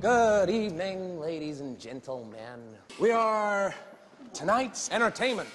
Good evening, ladies and gentlemen. We are tonight's entertainment.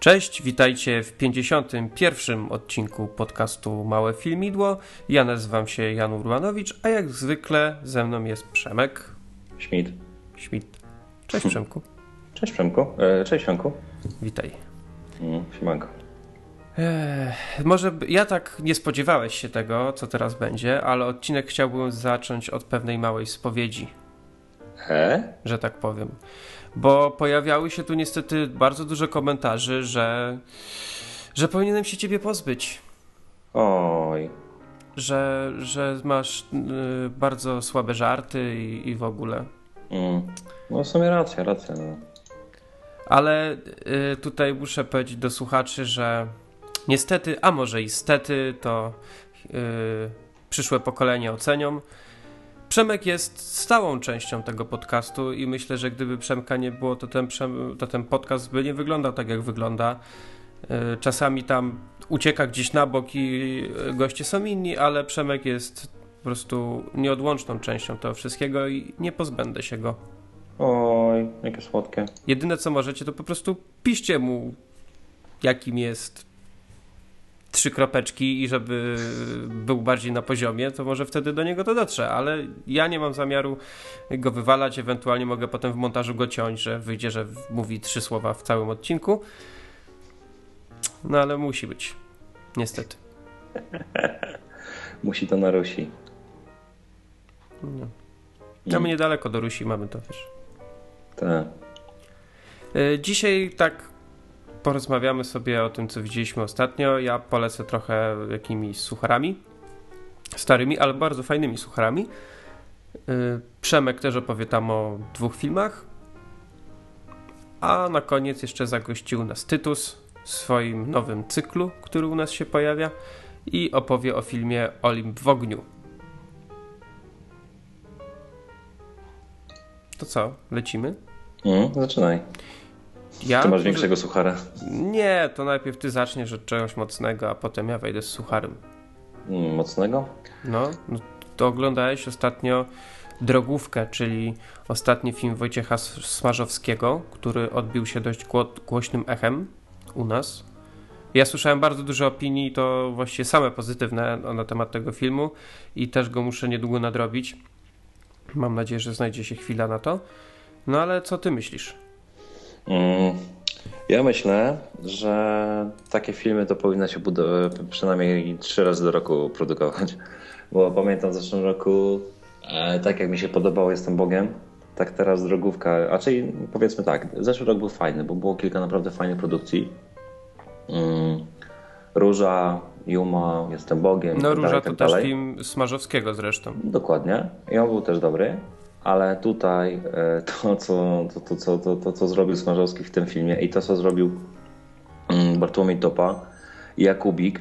Cześć, witajcie w 51. odcinku podcastu Małe Filmidło. Ja nazywam się Jan Urbanowicz, a jak zwykle ze mną jest Przemek Schmidt. Schmidt. Cześć Przemku. Cześć Przemku. E, cześć Przemku. Witaj. Mm, siemanko. Ech, może ja tak nie spodziewałeś się tego, co teraz będzie, ale odcinek chciałbym zacząć od pewnej małej spowiedzi, He? że tak powiem. Bo pojawiały się tu niestety bardzo dużo komentarzy, że, że powinienem się ciebie pozbyć. Oj. że, że masz y, bardzo słabe żarty i, i w ogóle. Mm. No w sumie racja, racja. No. Ale y, tutaj muszę powiedzieć do słuchaczy, że niestety, a może i stety, to y, przyszłe pokolenie ocenią. Przemek jest stałą częścią tego podcastu i myślę, że gdyby Przemka nie było, to ten, Przem- to ten podcast by nie wyglądał tak, jak wygląda. Y, Czasami tam ucieka gdzieś na bok i y, goście są inni, ale Przemek jest po prostu nieodłączną częścią tego wszystkiego i nie pozbędę się go. Oj, jakie słodkie. Jedyne co możecie, to po prostu piszcie mu, jakim jest trzy kropeczki i żeby był bardziej na poziomie, to może wtedy do niego to dotrze, ale ja nie mam zamiaru go wywalać, ewentualnie mogę potem w montażu go ciąć, że wyjdzie, że mówi trzy słowa w całym odcinku. No ale musi być. Niestety. Musi to na Rusi. No. My niedaleko do Rusi mamy to, wiesz. Tak. E, Dzisiaj tak porozmawiamy sobie o tym, co widzieliśmy ostatnio. Ja polecę trochę jakimiś sucharami. Starymi, ale bardzo fajnymi sucharami. E, Przemek też opowie tam o dwóch filmach. A na koniec jeszcze zagościł nas Tytus w swoim nowym cyklu, który u nas się pojawia i opowie o filmie Olimp w ogniu. To co, lecimy? Mm, zaczynaj. Ja Ty masz większego suchara. Nie, to najpierw ty zaczniesz od czegoś mocnego, a potem ja wejdę z sucharem. Mm, mocnego? No, no to oglądałeś ostatnio Drogówkę, czyli ostatni film Wojciecha Smarzowskiego, który odbił się dość gło- głośnym echem u nas. Ja słyszałem bardzo dużo opinii, to właściwie same pozytywne na temat tego filmu i też go muszę niedługo nadrobić. Mam nadzieję, że znajdzie się chwila na to. No ale co ty myślisz? Mm, ja myślę, że takie filmy to powinno się przynajmniej trzy razy do roku produkować. Bo pamiętam w zeszłym roku, e, tak jak mi się podobało Jestem Bogiem, tak teraz drogówka, raczej powiedzmy tak, zeszły rok był fajny, bo było kilka naprawdę fajnych produkcji. Mm, Róża, Juma, Jestem Bogiem. No tak Róża dalej, to tak też dalej. film Smarzowskiego zresztą. Dokładnie. I on był też dobry, ale tutaj e, to, co, to, to, co, to, to, co zrobił Smarzowski w tym filmie i to, co zrobił mm, Bartłomiej Topa, Jakubik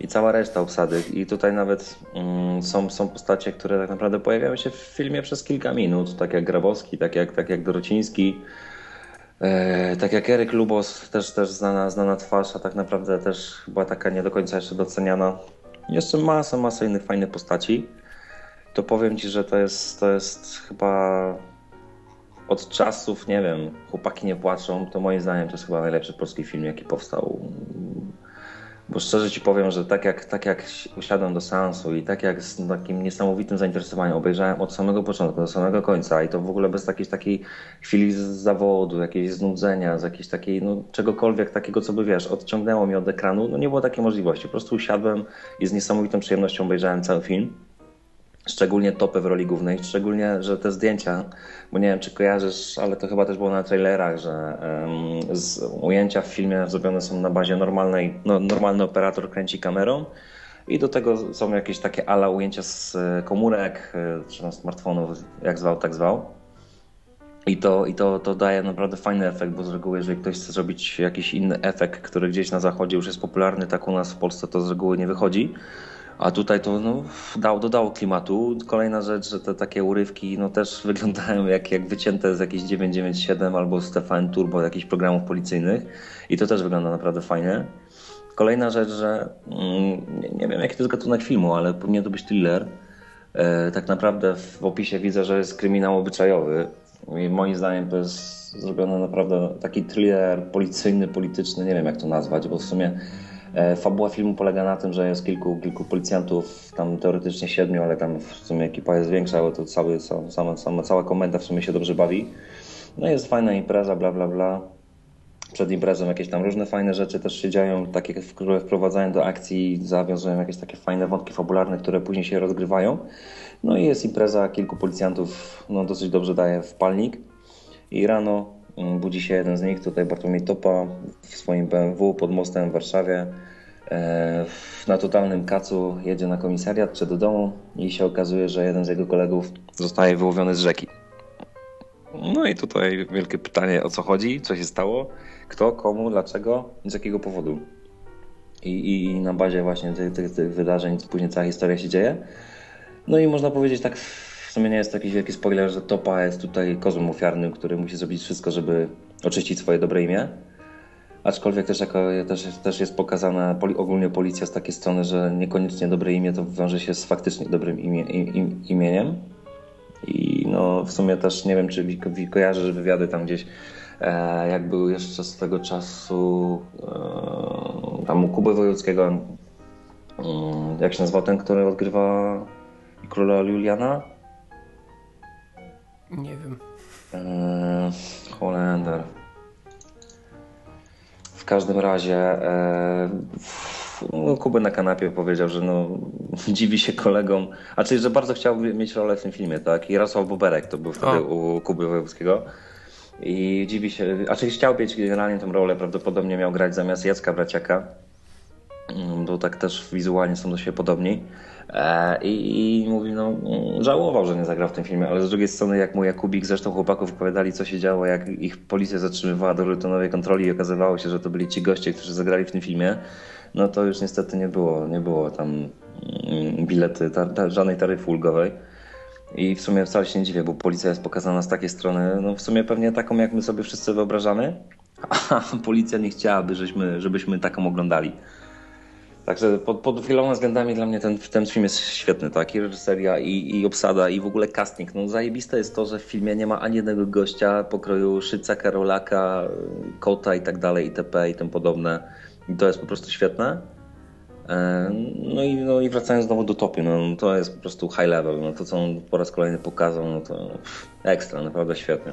i cała reszta obsady. I tutaj nawet mm, są, są postacie, które tak naprawdę pojawiają się w filmie przez kilka minut, tak jak Grabowski, tak jak, tak jak Dorociński. E, tak jak Eryk Lubos, też, też znana, znana twarz, a tak naprawdę też była taka nie do końca jeszcze doceniana. Jeszcze masa, masa innych fajnych postaci. To powiem Ci, że to jest, to jest chyba od czasów, nie wiem, chłopaki nie płaczą, to moim zdaniem to jest chyba najlepszy polski film, jaki powstał. Bo szczerze Ci powiem, że tak jak, tak jak usiadłem do seansu i tak jak z takim niesamowitym zainteresowaniem obejrzałem od samego początku do samego końca i to w ogóle bez jakiejś takiej chwili z zawodu, jakiejś znudzenia, z jakiejś takiej, no czegokolwiek takiego, co by wiesz, odciągnęło mnie od ekranu, no nie było takiej możliwości. Po prostu usiadłem i z niesamowitą przyjemnością obejrzałem cały film. Szczególnie topę w roli głównej, szczególnie, że te zdjęcia, bo nie wiem czy kojarzysz, ale to chyba też było na trailerach, że em, z, ujęcia w filmie zrobione są na bazie normalnej, no, normalny operator kręci kamerą I do tego są jakieś takie ala ujęcia z komórek, e, czy smartfonów, jak zwał, tak zwał. I to, i to, to daje naprawdę fajny efekt, bo z reguły, jeżeli ktoś chce zrobić jakiś inny efekt, który gdzieś na zachodzie już jest popularny, tak u nas w Polsce to z reguły nie wychodzi. A tutaj to no, dało, dodało klimatu. Kolejna rzecz, że te takie urywki no, też wyglądają jak, jak wycięte z jakiejś 997 albo z TVN Turbo, jakichś programów policyjnych. I to też wygląda naprawdę fajnie. Kolejna rzecz, że mm, nie, nie wiem jaki to jest gatunek filmu, ale powinien to być thriller. E, tak naprawdę w opisie widzę, że jest kryminał obyczajowy. I moim zdaniem to jest zrobiony naprawdę taki thriller policyjny, polityczny, nie wiem jak to nazwać, bo w sumie fabuła filmu polega na tym, że jest kilku, kilku policjantów, tam teoretycznie siedmiu, ale tam w sumie ekipa jest większa, bo to cały, sama, sama, cała komenda w sumie się dobrze bawi. No jest fajna impreza, bla bla bla. Przed imprezą jakieś tam różne fajne rzeczy też się dzieją, takie, które wprowadzają do akcji, zawiązują jakieś takie fajne wątki fabularne, które później się rozgrywają. No i jest impreza, kilku policjantów no, dosyć dobrze daje w palnik. I rano budzi się jeden z nich, tutaj Bartłomiej Topa, w swoim BMW pod mostem w Warszawie. E, na totalnym kacu jedzie na komisariat czy do domu i się okazuje, że jeden z jego kolegów zostaje wyłowiony z rzeki. No i tutaj wielkie pytanie, o co chodzi, co się stało, kto, komu, dlaczego i z jakiego powodu. I, i na bazie właśnie tych, tych, tych wydarzeń później cała historia się dzieje. No i można powiedzieć tak, sumie nie jest to jakiś wielki spoiler, że Topa jest tutaj kozłem ofiarnym, który musi zrobić wszystko, żeby oczyścić swoje dobre imię. Aczkolwiek też, jako, też, też jest pokazana poli, ogólnie policja z takiej strony, że niekoniecznie dobre imię to wiąże się z faktycznie dobrym imię, im, imieniem. I no w sumie też nie wiem, czy kojarzysz wywiady tam gdzieś, e, jak był jeszcze z tego czasu e, tam u Kuby Wojewódzkiego, e, jak się nazywał ten, który odgrywa króla Juliana? Nie wiem. Eee, Holender. W każdym razie e, no, Kuby na kanapie powiedział, że no, dziwi się kolegom, a czyli, że bardzo chciałby mieć rolę w tym filmie, tak? I Jarosław Boberek to był wtedy o. u Kuby Wojewódzkiego. I dziwi się, a czyli chciał mieć generalnie tę rolę, prawdopodobnie miał grać zamiast Jacka Braciaka, mm, bo tak też wizualnie są do siebie podobni. E, I, I mówi, no, żałował, że nie zagrał w tym filmie, ale z drugiej strony, jak mu Jakubik, zresztą chłopaków opowiadali, co się działo, jak ich policja zatrzymywała do rutynowej kontroli i okazywało się, że to byli ci goście, którzy zagrali w tym filmie, no to już niestety nie było, nie było tam mm, bilety, ta, ta, żadnej taryfy ulgowej. I w sumie wcale się nie dziwię, bo policja jest pokazana z takiej strony, no w sumie pewnie taką, jak my sobie wszyscy wyobrażamy, a policja nie chciałaby, żebyśmy, żebyśmy taką oglądali. Także pod, pod wieloma względami dla mnie ten, ten film jest świetny, tak? I reżyseria, i, i obsada, i w ogóle casting. No zajebiste jest to, że w filmie nie ma ani jednego gościa pokroju Szyca, Karolaka, Kota i tak dalej, itp. i tym podobne. I to jest po prostu świetne. E, no i, no i wracając znowu do topy, no to jest po prostu high level. No to, co on po raz kolejny pokazał, no to ekstra, naprawdę świetnie.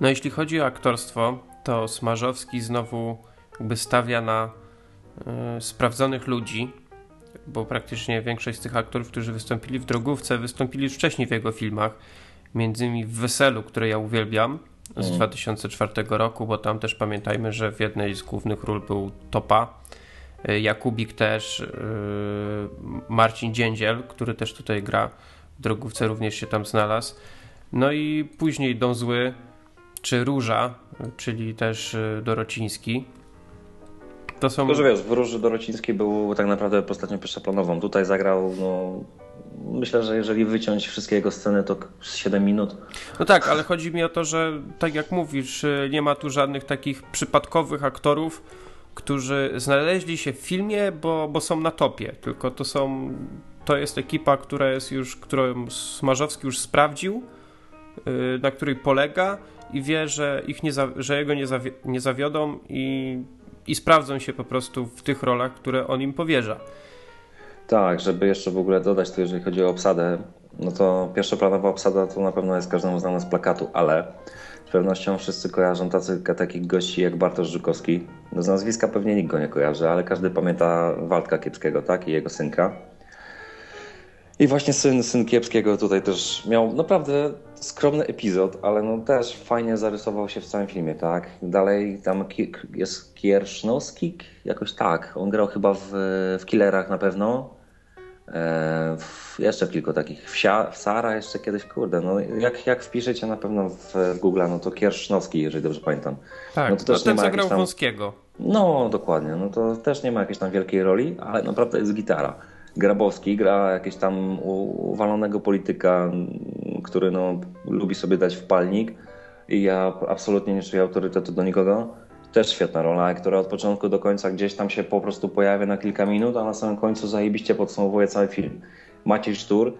No jeśli chodzi o aktorstwo, to Smarzowski znowu jakby stawia na sprawdzonych ludzi, bo praktycznie większość z tych aktorów, którzy wystąpili w Drogówce, wystąpili już wcześniej w jego filmach, między innymi w Weselu, które ja uwielbiam z mm. 2004 roku, bo tam też pamiętajmy, że w jednej z głównych ról był Topa, e, Jakubik też, e, Marcin Dziędziel, który też tutaj gra w Drogówce, również się tam znalazł. No i później Dom Zły, czy Róża, czyli też Dorociński. To są... Tylko, że wiesz, w Róży Dorocińskiej był tak naprawdę postacią pierwszoplanową. Tutaj zagrał, no, myślę, że jeżeli wyciąć wszystkie jego sceny, to 7 minut. No tak, ale chodzi mi o to, że tak jak mówisz, nie ma tu żadnych takich przypadkowych aktorów, którzy znaleźli się w filmie, bo, bo są na topie. Tylko to są, to jest ekipa, która jest już, którą Smarzowski już sprawdził, y, na której polega i wie, że ich nie, że jego nie, zawi nie zawiodą i i sprawdzą się po prostu w tych rolach, które on im powierza. Tak, żeby jeszcze w ogóle dodać to, jeżeli chodzi o obsadę, no to pierwszoplanowa obsada to na pewno jest każdemu znana z plakatu, ale z pewnością wszyscy kojarzą tacy, takich gości jak Bartosz Żukowski. No z nazwiska pewnie nikt go nie kojarzy, ale każdy pamięta Waldka Kiepskiego, tak? I jego synka. I właśnie syn, syn Kiepskiego tutaj też miał naprawdę skromny epizod, ale no też fajnie zarysował się w całym filmie, tak? Dalej tam jest Kiersznowski, jakoś tak. On grał chyba w, w Killerach na pewno. E, jeszcze kilku takich. Wsia, Sara jeszcze kiedyś, kurde, no jak, jak wpiszecie na pewno w, w Google, no to Kiersznowski, jeżeli dobrze pamiętam. Tak, no to też no ten zagrał tam... Wąskiego. No, dokładnie, no to też nie ma jakiejś tam wielkiej roli, ale naprawdę jest gitara. Grabowski gra jakiegoś tam uwalonego polityka, który no, lubi sobie dać wpalnik i ja absolutnie nie czuję autorytetu do nikogo. Też świetna rola, która od początku do końca gdzieś tam się po prostu pojawia na kilka minut, a na samym końcu zajebiście podsumowuje cały film. Maciej Sztur,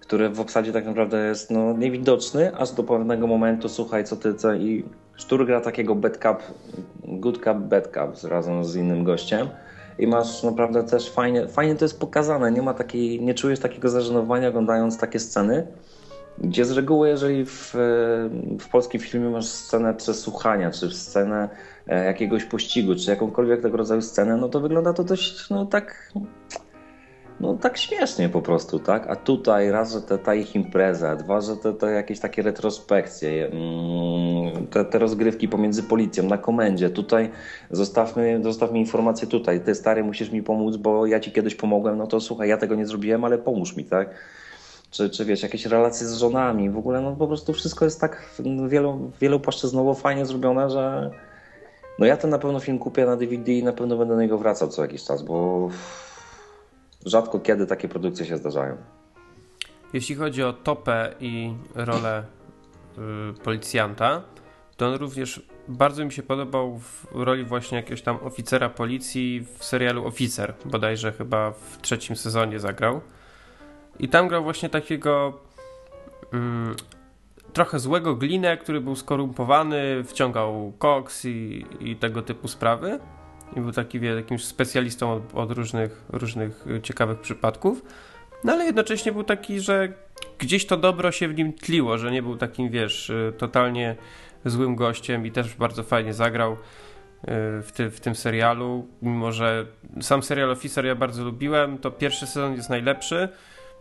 który w obsadzie tak naprawdę jest no, niewidoczny, aż do pewnego momentu, słuchaj, co ty, co i Sztur gra takiego bad cup, good cup, bad cup razem z innym gościem i masz naprawdę też fajnie, fajnie to jest pokazane, nie ma takiej, nie czujesz takiego zażenowania oglądając takie sceny, gdzie z reguły, jeżeli w, w polskim filmie masz scenę przesłuchania, czy scenę e, jakiegoś pościgu, czy jakąkolwiek tego rodzaju scenę, no to wygląda to dość, no tak, no tak śmiesznie po prostu, tak? A tutaj raz, że te, ta ich impreza, dwa, że te, te jakieś takie retrospekcje, mm, te, te rozgrywki pomiędzy policją na komendzie, tutaj zostawmy, zostawmy informację tutaj, ty stary musisz mi pomóc, bo ja ci kiedyś pomogłem, no to słuchaj, ja tego nie zrobiłem, ale pomóż mi, tak? czy, czy wiesz, jakieś relacje z żonami, w ogóle no po prostu wszystko jest tak wielu, wielopłaszczyznowo fajnie zrobione, że no ja ten na pewno film kupię na DVD i na pewno będę do niego wracał co jakiś czas, bo rzadko kiedy takie produkcje się zdarzają. Jeśli chodzi o Topę i rolę y, policjanta, to on również bardzo mi się podobał w roli właśnie jakiegoś tam oficera policji w serialu Oficer, bodajże chyba w trzecim sezonie zagrał. I tam grał właśnie takiego mm, trochę złego glinę, który był skorumpowany, wciągał koks i, i tego typu sprawy. I był taki wie, jakimś specjalistą od, od, różnych, różnych ciekawych przypadków. No ale jednocześnie był taki, że gdzieś to dobro się w nim tliło, że nie był takim, wiesz, totalnie złym gościem i też bardzo fajnie zagrał y, w, ty, w tym serialu. Mimo, że sam serial Officer ja bardzo lubiłem, to pierwszy sezon jest najlepszy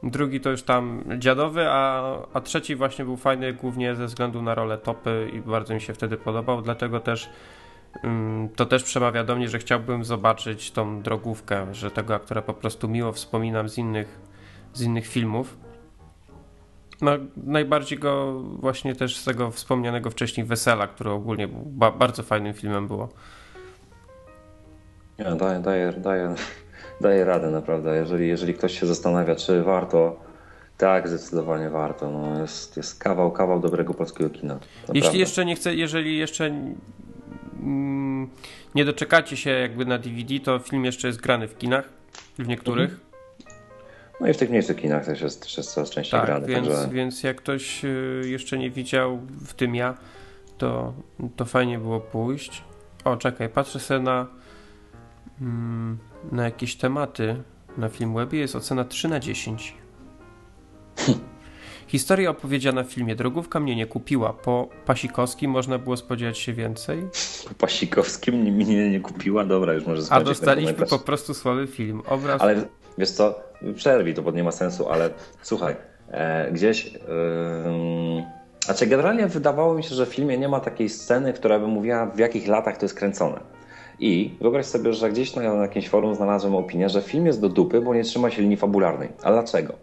drugi to już tam dziadowy, a, a trzeci właśnie był fajny głównie ze względu na rolę topy i bardzo mi się wtedy podobał, dlatego też to też przemawia do mnie, że chciałbym zobaczyć tą drogówkę, że tego aktora po prostu miło wspominam z innych, z innych filmów. No, najbardziej go właśnie też z tego wspomnianego wcześniej Wesela, który ogólnie był ba bardzo fajnym filmem było. Ja, daję, daję, daję daje radę naprawdę. Jeżeli, jeżeli ktoś się zastanawia, czy warto, tak, zdecydowanie warto. No, jest, jest kawał, kawał dobrego polskiego kina. Naprawdę. Jeśli jeszcze nie chce, jeżeli jeszcze mm, nie doczekacie się jakby na DVD, to film jeszcze jest grany w kinach, w niektórych. Mhm. No i w tych mniejszych kinach też jest, też jest coraz częściej tak, grany. Więc, także... więc jak ktoś y, jeszcze nie widział, w tym ja, to, to fajnie było pójść. O, czekaj, patrzę sobie na mm, na jakieś tematy na Filmwebie jest ocena 3 na 10. Historia opowiedziana w filmie Drogówka mnie nie kupiła. Po Pasikowskim można było spodziewać się więcej. Po Pasikowskim mnie nie kupiła? Dobra, już może A dostaliśmy po prostu słaby film. Obraz... Ale wiesz co, przerwij to, bo nie ma sensu, ale słuchaj, e, gdzieś... Yy... Znaczy generalnie wydawało mi się, że w filmie nie ma takiej sceny, która by mówiła w jakich latach to jest kręcone. I wyobraź sobie, że gdzieś na jakimś forum znalazłem opinię, że film jest do dupy, bo nie trzyma się linii fabularnej. A dlaczego?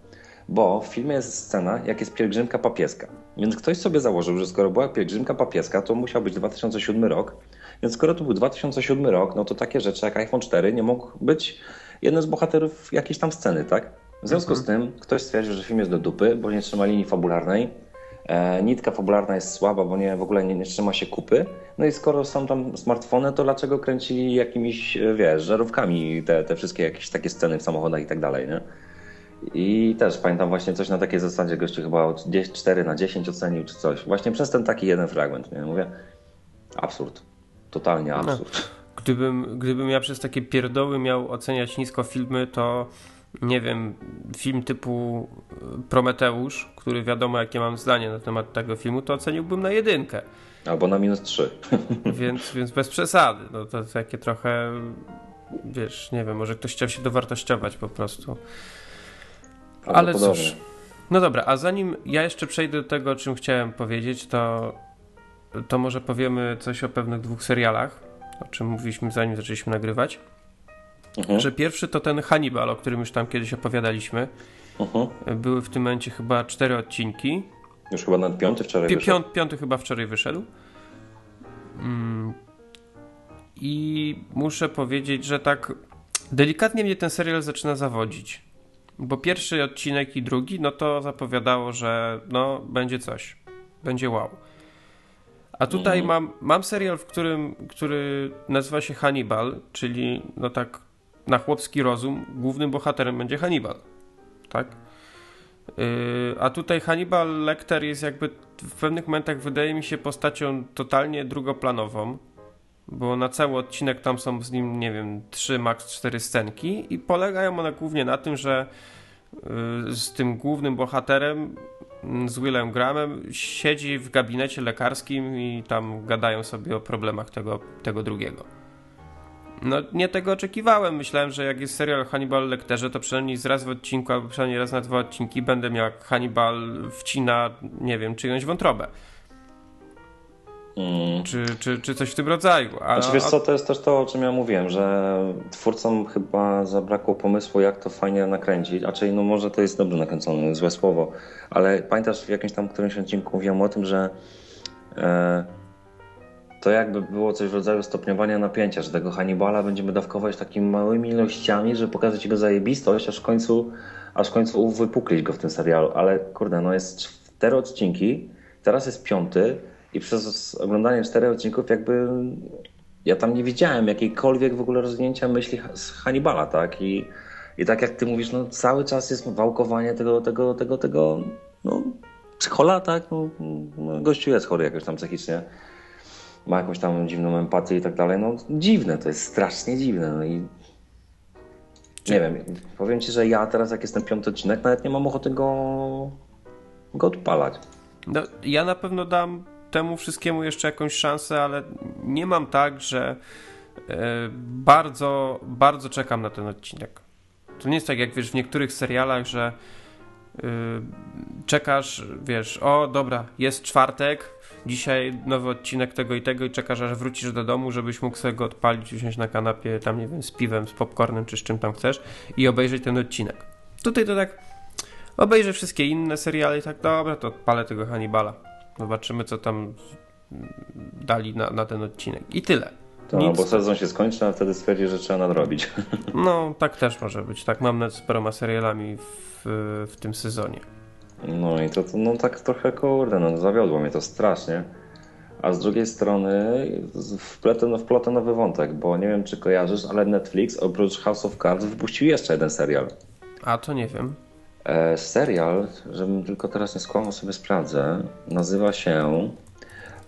Bo w filmie jest scena, jak jest pielgrzymka papieska. Więc ktoś sobie założył, że skoro była pielgrzymka papieska, to musiał być 2007 rok. Więc skoro to był 2007 rok, no to takie rzeczy jak iPhone 4 nie mógł być jednym z bohaterów jakiejś tam sceny, tak? W związku z tym ktoś stwierdził, że film jest do dupy, bo nie trzyma linii fabularnej E, nitka fabularna jest słaba, bo nie, w ogóle nie, nie trzyma się kupy. No i skoro są tam smartfony, to dlaczego kręcili jakimiś, e, wiesz, żarówkami te, te wszystkie jakieś takie sceny w samochodach i tak dalej, nie? I też pamiętam właśnie coś na takiej zasadzie, gościu chyba 4 na 10 ocenił czy coś. Właśnie przez ten taki jeden fragment, nie? Mówię, absurd. Totalnie no. absurd. No, gdybym, gdybym ja przez takie pierdoły miał oceniać nisko filmy, to nie wiem, film typu e, Prometeusz, który wiadomo jakie mam zdanie na temat tego filmu, to oceniłbym na jedynkę. Albo na minus trzy. Więc, więc bez przesady. No to takie trochę, wiesz, nie wiem, może ktoś chciał się dowartościować po prostu. Ale cóż. No dobra, a zanim ja jeszcze przejdę do tego, o czym chciałem powiedzieć, to, to może powiemy coś o pewnych dwóch serialach, o czym mówiliśmy zanim zaczęliśmy nagrywać. mhm. że pierwszy to ten Hannibal, o którym już tam kiedyś opowiadaliśmy. Mhm. Były w tym momencie chyba cztery odcinki. Już chyba na piąty wczoraj Pi wyszedł. Piąty chyba wczoraj wyszedł. Mm. I muszę powiedzieć, że tak delikatnie mnie ten serial zaczyna zawodzić. Bo pierwszy odcinek i drugi, no to zapowiadało, że no będzie coś. Będzie wow. A tutaj mm. mam, mam serial, w którym, który nazywa się Hannibal, czyli no tak na chłopski rozum głównym bohaterem będzie Hannibal. Tak? Yy, a tutaj Hannibal Lecter jest jakby w pewnych momentach wydaje mi się postacią totalnie drugoplanową, bo na cały odcinek tam są z nim, nie wiem, 3, max 4 scenki i polegają one głównie na tym, że yy, z tym głównym bohaterem z Willem Grahamem siedzi w gabinecie lekarskim i tam gadają sobie o problemach tego, tego drugiego. No, nie tego oczekiwałem. Myślałem, że jak jest serial Hannibal Lecterze, to przynajmniej raz w odcinku, albo przynajmniej raz na dwa odcinki będę miał jak Hannibal wcina, nie wiem, czyjąś wątrobę. Mm. Czy, czy, czy coś w tym rodzaju. A, znaczy, wiesz co, to jest też to, o czym ja mówiłem, że twórcom chyba zabrakło pomysłu, jak to fajnie nakręcić. Raczej, no może to jest dobrze nakręcone, złe słowo, ale pamiętasz w jakimś tam którymś odcinku mówiłem o tym, że e, to jakby było coś w rodzaju stopniowania napięcia, że tego Hannibala będziemy dawkować takimi małymi ilościami, żeby pokazać jego zajebistość, aż w końcu, aż w końcu wypuklić go w tym serialu. Ale kurde, no jest cztery odcinki, teraz jest piąty, i przez oglądanie czterech odcinków jakby ja tam nie widziałem jakiejkolwiek w ogóle rozwinięcia myśli z Hannibala, tak? I, i tak jak ty mówisz, no cały czas jest wałkowanie tego, tego, tego, tego, no psychola, tak? No, no, gościu jest chory jakoś tam psychicznie. Ma jakąś tam dziwną empatię i tak dalej. No dziwne, to jest strasznie dziwne. No i nie wiem, powiem ci, że ja teraz jak jestem piąty odcinek, nawet nie mam ochoty go, go odpalać. No, ja na pewno dam temu wszystkiemu jeszcze jakąś szansę, ale nie mam tak, że e, bardzo, bardzo czekam na ten odcinek. To nie jest tak, jak wiesz, w niektórych serialach, że e, czekasz, wiesz, o dobra, jest czwartek, dzisiaj nowy odcinek tego i tego i czekasz, aż wrócisz do domu, żebyś mógł sobie go odpalić, usiąść na kanapie, tam nie wiem, z piwem, z popcornem, czy z czym tam chcesz i obejrzeć ten odcinek. Tutaj to tak obejrzę wszystkie inne seriale i tak, dobra, to odpalę tego Hannibala. Zobaczymy, co tam dali na, na ten odcinek. I tyle. To, Nic... bo sezon się skończy, a wtedy stwierdzi, że trzeba nadrobić. No, tak też może być. Tak mam nad paroma serialami w, w tym sezonie. No i to, to no tak trochę kurde, no zawiodło mnie to strasznie. A z drugiej strony wpletę, wpletę nowy wątek, bo nie wiem czy kojarzysz, ale Netflix oprócz House of Cards wypuścił jeszcze jeden serial. A to nie wiem. E, serial, żebym tylko teraz nie skłamał, sobie sprawdzę, nazywa się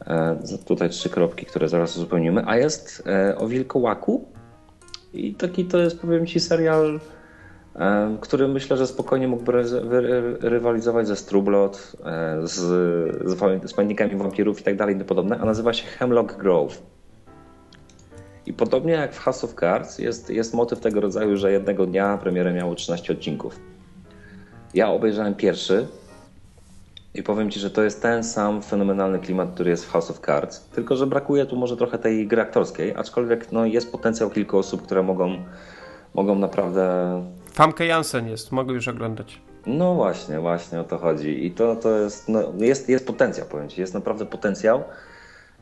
e, tutaj trzy kropki, które zaraz uzupełnimy, a jest e, o wilkołaku i taki to jest, powiem Ci, serial, który myślę, że spokojnie mógłby rywalizować ze Strublot, z, z, z pamiętnikami wampirów i tak dalej i podobne, a nazywa się Hemlock Grove. I podobnie jak w House of Cards jest, jest motyw tego rodzaju, że jednego dnia premierę miało 13 odcinków. Ja obejrzałem pierwszy i powiem Ci, że to jest ten sam fenomenalny klimat, który jest w House of Cards, tylko że brakuje tu może trochę tej gry aktorskiej, aczkolwiek no, jest potencjał kilku osób, które mogą, mogą naprawdę... Famke Jansen jest, mogę już oglądać. No właśnie, właśnie o to chodzi. I to, to jest, no, jest, jest potencjał, powiem Ci, jest naprawdę potencjał.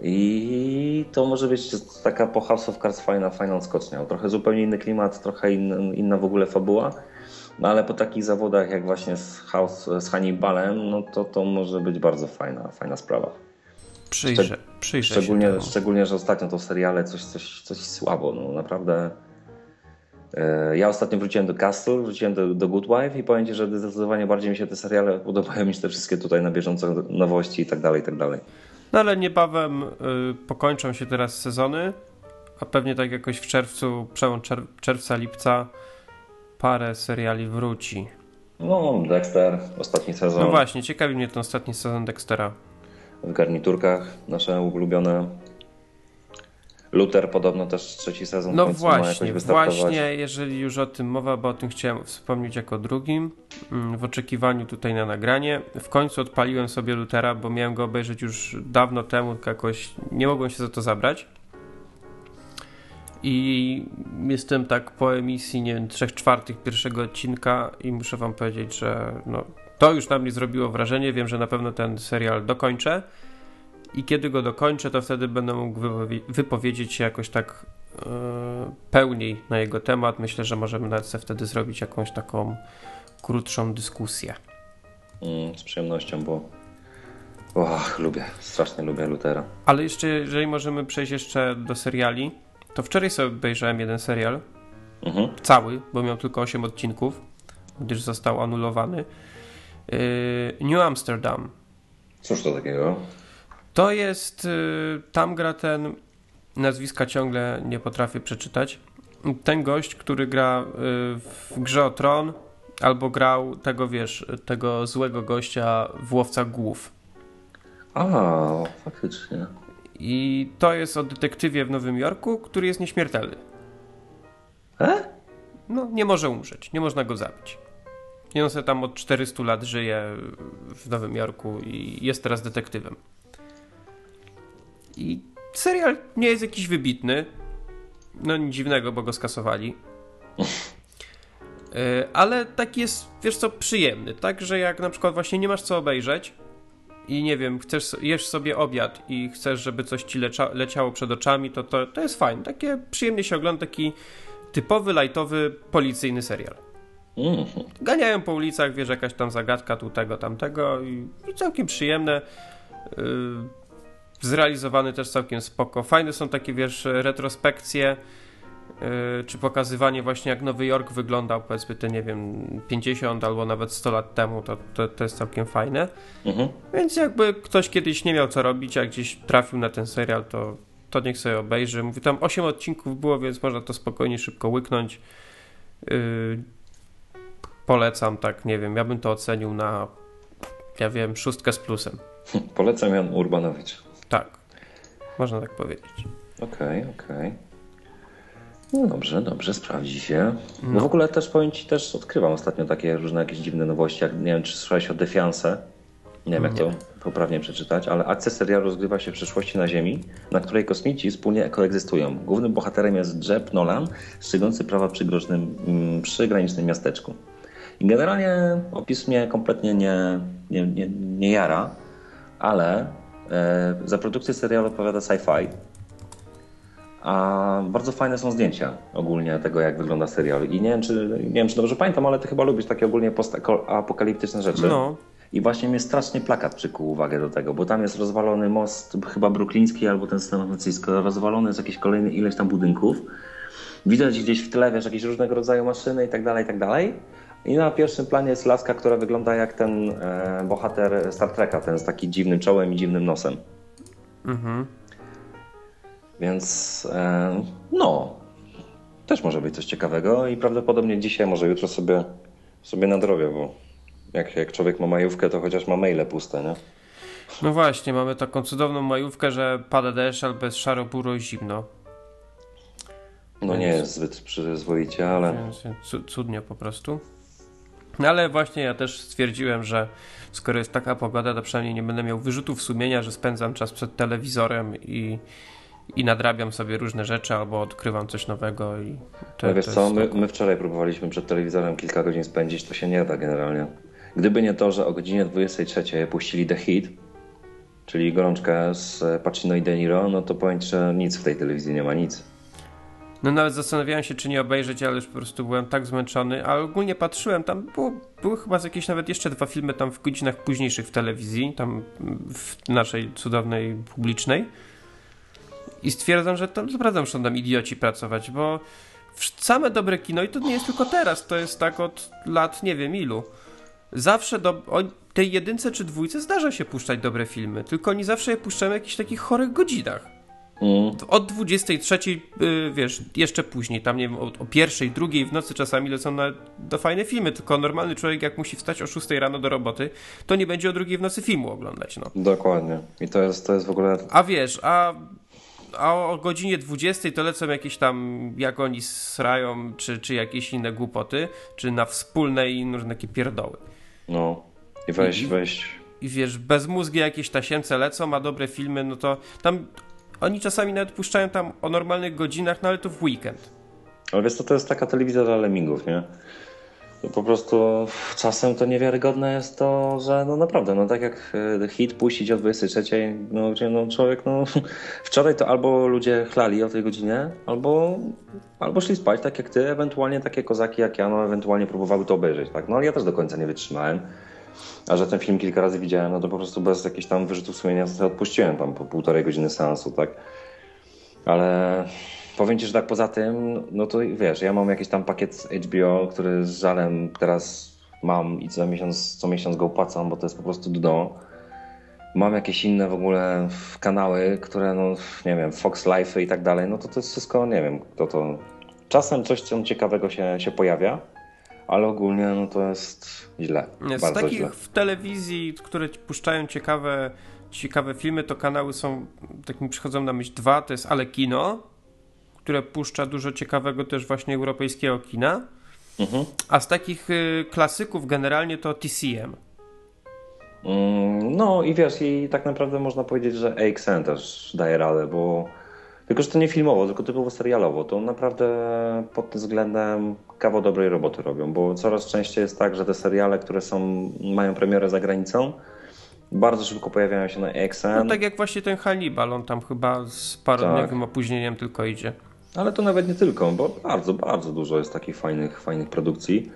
I to może być taka po House of Cards fajna, fajna odskocznia. Trochę zupełnie inny klimat, trochę inna, inna w ogóle fabuła. No ale po takich zawodach jak właśnie z, House, z Hannibalem, no to to może być bardzo fajna, fajna sprawa. Przyjrzę, Szczeg przyjrzę szczególnie, się szczególnie, że ostatnio to seriale coś, coś, coś słabo, no naprawdę. E, ja ostatnio wróciłem do Castle, wróciłem do, do Good Wife i powiem Ci, że zdecydowanie bardziej mi się te seriale podobają niż te wszystkie tutaj na bieżąco nowości i tak dalej, i tak dalej. No ale niebawem y, pokończą się teraz sezony, a pewnie tak jakoś w czerwcu, przełom czerwca, lipca parę seriali wróci. No, Dexter, ostatni sezon. No właśnie, ciekawi mnie ten ostatni sezon Dextera. W garniturkach, nasze ulubione. Luther podobno też trzeci sezon. No właśnie, właśnie, jeżeli już o tym mowa, bo o tym chciałem wspomnieć jako drugim, mm, w oczekiwaniu tutaj na nagranie. W końcu odpaliłem sobie Luthera, bo miałem go obejrzeć już dawno temu, tylko jakoś nie mogłem się za to zabrać. I jestem tak po emisji, nie wiem, trzech czwartych pierwszego odcinka i muszę wam powiedzieć, że no, to już na mnie zrobiło wrażenie. Wiem, że na pewno ten serial dokończę. I kiedy go dokończę, to wtedy będę mógł wypowiedzieć się jakoś tak yy, pełniej na jego temat. Myślę, że możemy nawet sobie wtedy zrobić jakąś taką krótszą dyskusję. Mm, z przyjemnością, bo Och, lubię, strasznie lubię Lutera. Ale jeszcze, jeżeli możemy przejść jeszcze do seriali, to wczoraj sobie obejrzałem jeden serial, mhm. cały, bo miał tylko 8 odcinków, gdyż został anulowany. Yy, New Amsterdam. Cóż to takiego? To jest, yy, tam gra ten, nazwiska ciągle nie potrafię przeczytać, ten gość, który gra yy, w grze o Tron, albo grał tego, wiesz, tego złego gościa w Łowcach Głów. A, faktycznie. I to jest o detektywie w Nowym Jorku, który jest nieśmiertelny. E? No, nie może umrzeć, nie można go zabić. I on sobie tam od 400 lat żyje w Nowym Jorku i jest teraz detektywem. I serial nie jest jakiś wybitny. No nic dziwnego, bo go skasowali. E, ale taki jest, wiesz co, przyjemny. Tak, że jak na przykład właśnie nie masz co obejrzeć, i nie wiem, chcesz, jesz sobie obiad i chcesz, żeby coś ci lecia, leciało przed oczami, to, to, to jest fajne. Takie przyjemnie się ogląda, taki typowy, lightowy, policyjny serial. Mm. Ganiają po ulicach, wiesz, jakaś tam zagadka tu tego, tamtego i, i całkiem przyjemne. Yy, zrealizowany też całkiem spoko. Fajne są takie, wiesz, retrospekcje czy pokazywanie właśnie jak Nowy Jork wyglądał powiedzmy te nie wiem 50 albo nawet 100 lat temu to, to, to jest całkiem fajne. Mhm. więc jakby ktoś kiedyś nie miał co robić a gdzieś trafił na ten serial to, to niech sobie obejrzy. Mówię tam 8 odcinków było więc można to spokojnie szybko łyknąć. Yy, polecam tak nie wiem ja bym to ocenił na ja wiem szóstkę z plusem. Polecam Jan Urbanowicz. Tak można tak powiedzieć. Okej okay, okej. okay. No dobrze, dobrze, sprawdzi się. No, w ogóle też powiem Ci, też odkrywam ostatnio takie różne jakieś dziwne nowości, jak nie wiem, czy słyszałeś o Defiance. Nie wiem, jak to poprawnie przeczytać, ale akcja serialu rozgrywa się w przyszłości na Ziemi, na której kosmici wspólnie koegzystują. Głównym bohaterem jest Jeb Nolan, strzegący prawa przy groźnym, mm, przygranicznym miasteczku. I generalnie opis mnie kompletnie nie, nie, nie, nie jara, ale e, za produkcję serialu odpowiada Sci-Fi, a bardzo fajne są zdjęcia ogólnie tego, jak wygląda serial. I nie wiem, czy, nie wiem, czy dobrze pamiętam, ale ty chyba lubisz takie ogólnie apokaliptyczne rzeczy. No. I właśnie mnie strasznie plakat przykuł uwagę do tego, bo tam jest rozwalony most, chyba brukliński albo ten San Francisco, rozwalony jest jakiś kolejny ileś tam budynków. Widać gdzieś w tle, wiesz, jakieś różnego rodzaju maszyny i tak dalej, i tak dalej. I na pierwszym planie jest laska, która wygląda jak ten e, bohater Star Treka, ten z takim dziwnym czołem i dziwnym nosem. Mhm. Więc e, no, też może być coś ciekawego i prawdopodobnie dzisiaj, może jutro sobie, sobie nadrobię, bo jak, jak człowiek ma majówkę, to chociaż ma maile puste, nie? No właśnie, mamy taką cudowną majówkę, że pada deszcz, albo jest szaro, buro i zimno. No nie jest zbyt przyzwoicie, ale... Cudnie po prostu. No ale właśnie ja też stwierdziłem, że skoro jest taka pogoda, to przynajmniej nie będę miał wyrzutów sumienia, że spędzam czas przed telewizorem i, i nadrabiam sobie różne rzeczy albo odkrywam coś nowego. I to, no wiesz to co, my, my, wczoraj próbowaliśmy przed telewizorem kilka godzin spędzić, to się nie da generalnie. Gdyby nie to, że o godzinie 23 puścili The Heat, czyli gorączkę z Pacino i De Niro, no to powiem że nic w tej telewizji nie ma, nic. No nawet zastanawiałem się, czy nie obejrzeć, ale już po prostu byłem tak zmęczony, ale ogólnie patrzyłem, tam było, były chyba jakieś nawet jeszcze dwa filmy tam w godzinach późniejszych w telewizji, tam w naszej cudownej publicznej. I stwierdzam, że to naprawdę muszą tam idioci pracować, bo same dobre kino, i to nie jest tylko teraz, to jest tak od lat nie wiem ilu. Zawsze do o tej jedynce czy dwójce zdarza się puszczać dobre filmy, tylko oni zawsze je puszczają w jakichś takich chorych godzinach. Mm. Od 23, yy, wiesz, jeszcze później, tam nie wiem, o, o, pierwszej, drugiej w nocy czasami lecą na, do fajne filmy, tylko normalny człowiek jak musi wstać o 6 rano do roboty, to nie będzie o drugiej w nocy filmu oglądać, no. Dokładnie. I to jest, to jest w ogóle... A wiesz, a a o godzinie 20 to lecą jakieś tam, jak oni srają, czy, czy jakieś inne głupoty, czy na wspólne i różne takie pierdoły. No, i weź, I, weź. I wiesz, bez mózgi jakieś tasiemce lecą, a dobre filmy, no to tam Oni czasami nawet puszczają tam o normalnych godzinach, no ale to w weekend. Ale wiesz co, to jest taka telewizja dla lemmingów, nie? To po prostu czasem to niewiarygodne jest to, że no naprawdę, no tak jak e, hit puścić o 23, no gdzie no człowiek, no wczoraj to albo ludzie chlali o tej godzinie, albo, albo szli spać tak jak ty, ewentualnie takie kozaki jak ja, no ewentualnie próbowały to obejrzeć, tak? No ale ja też do końca nie wytrzymałem. A że ten film kilka razy widziałem, no to po prostu bez jakichś tam wyrzutów sumienia odpuściłem tam po półtorej godziny seansu, tak? Ale powiem ci, że tak poza tym, no to wiesz, ja mam jakiś tam pakiet HBO, który z żalem teraz mam i co miesiąc, co miesiąc go opłacam, bo to jest po prostu dno. Mam jakieś inne w ogóle kanały, które no, nie wiem, Fox Life i tak dalej, no to to jest wszystko, nie wiem, to to... Czasem coś tam ciekawego się, się pojawia, ale ogólnie no to jest źle. Nie, z takich źle. w telewizji, które puszczają ciekawe, ciekawe filmy, to kanały są, tak mi przychodzą na myśl dwa, to jest Ale Kino, które puszcza dużo ciekawego też właśnie europejskiego kina, Mhm. a z takich y, klasyków generalnie to TCM. Mm, No i wiesz, i tak naprawdę można powiedzieć, że AXN też daje radę, bo tylko, że to nie filmowo, tylko typowo serialowo, to naprawdę pod tym względem kawał dobrej roboty robią, bo coraz częściej jest tak, że te seriale, które są, mają premierę za granicą, bardzo szybko pojawiają się na AXN, No tak jak właśnie ten Hannibal, on tam chyba z parodniowym Tak. opóźnieniem tylko idzie. Ale to nawet nie tylko, bo bardzo, bardzo dużo jest takich fajnych, fajnych produkcji.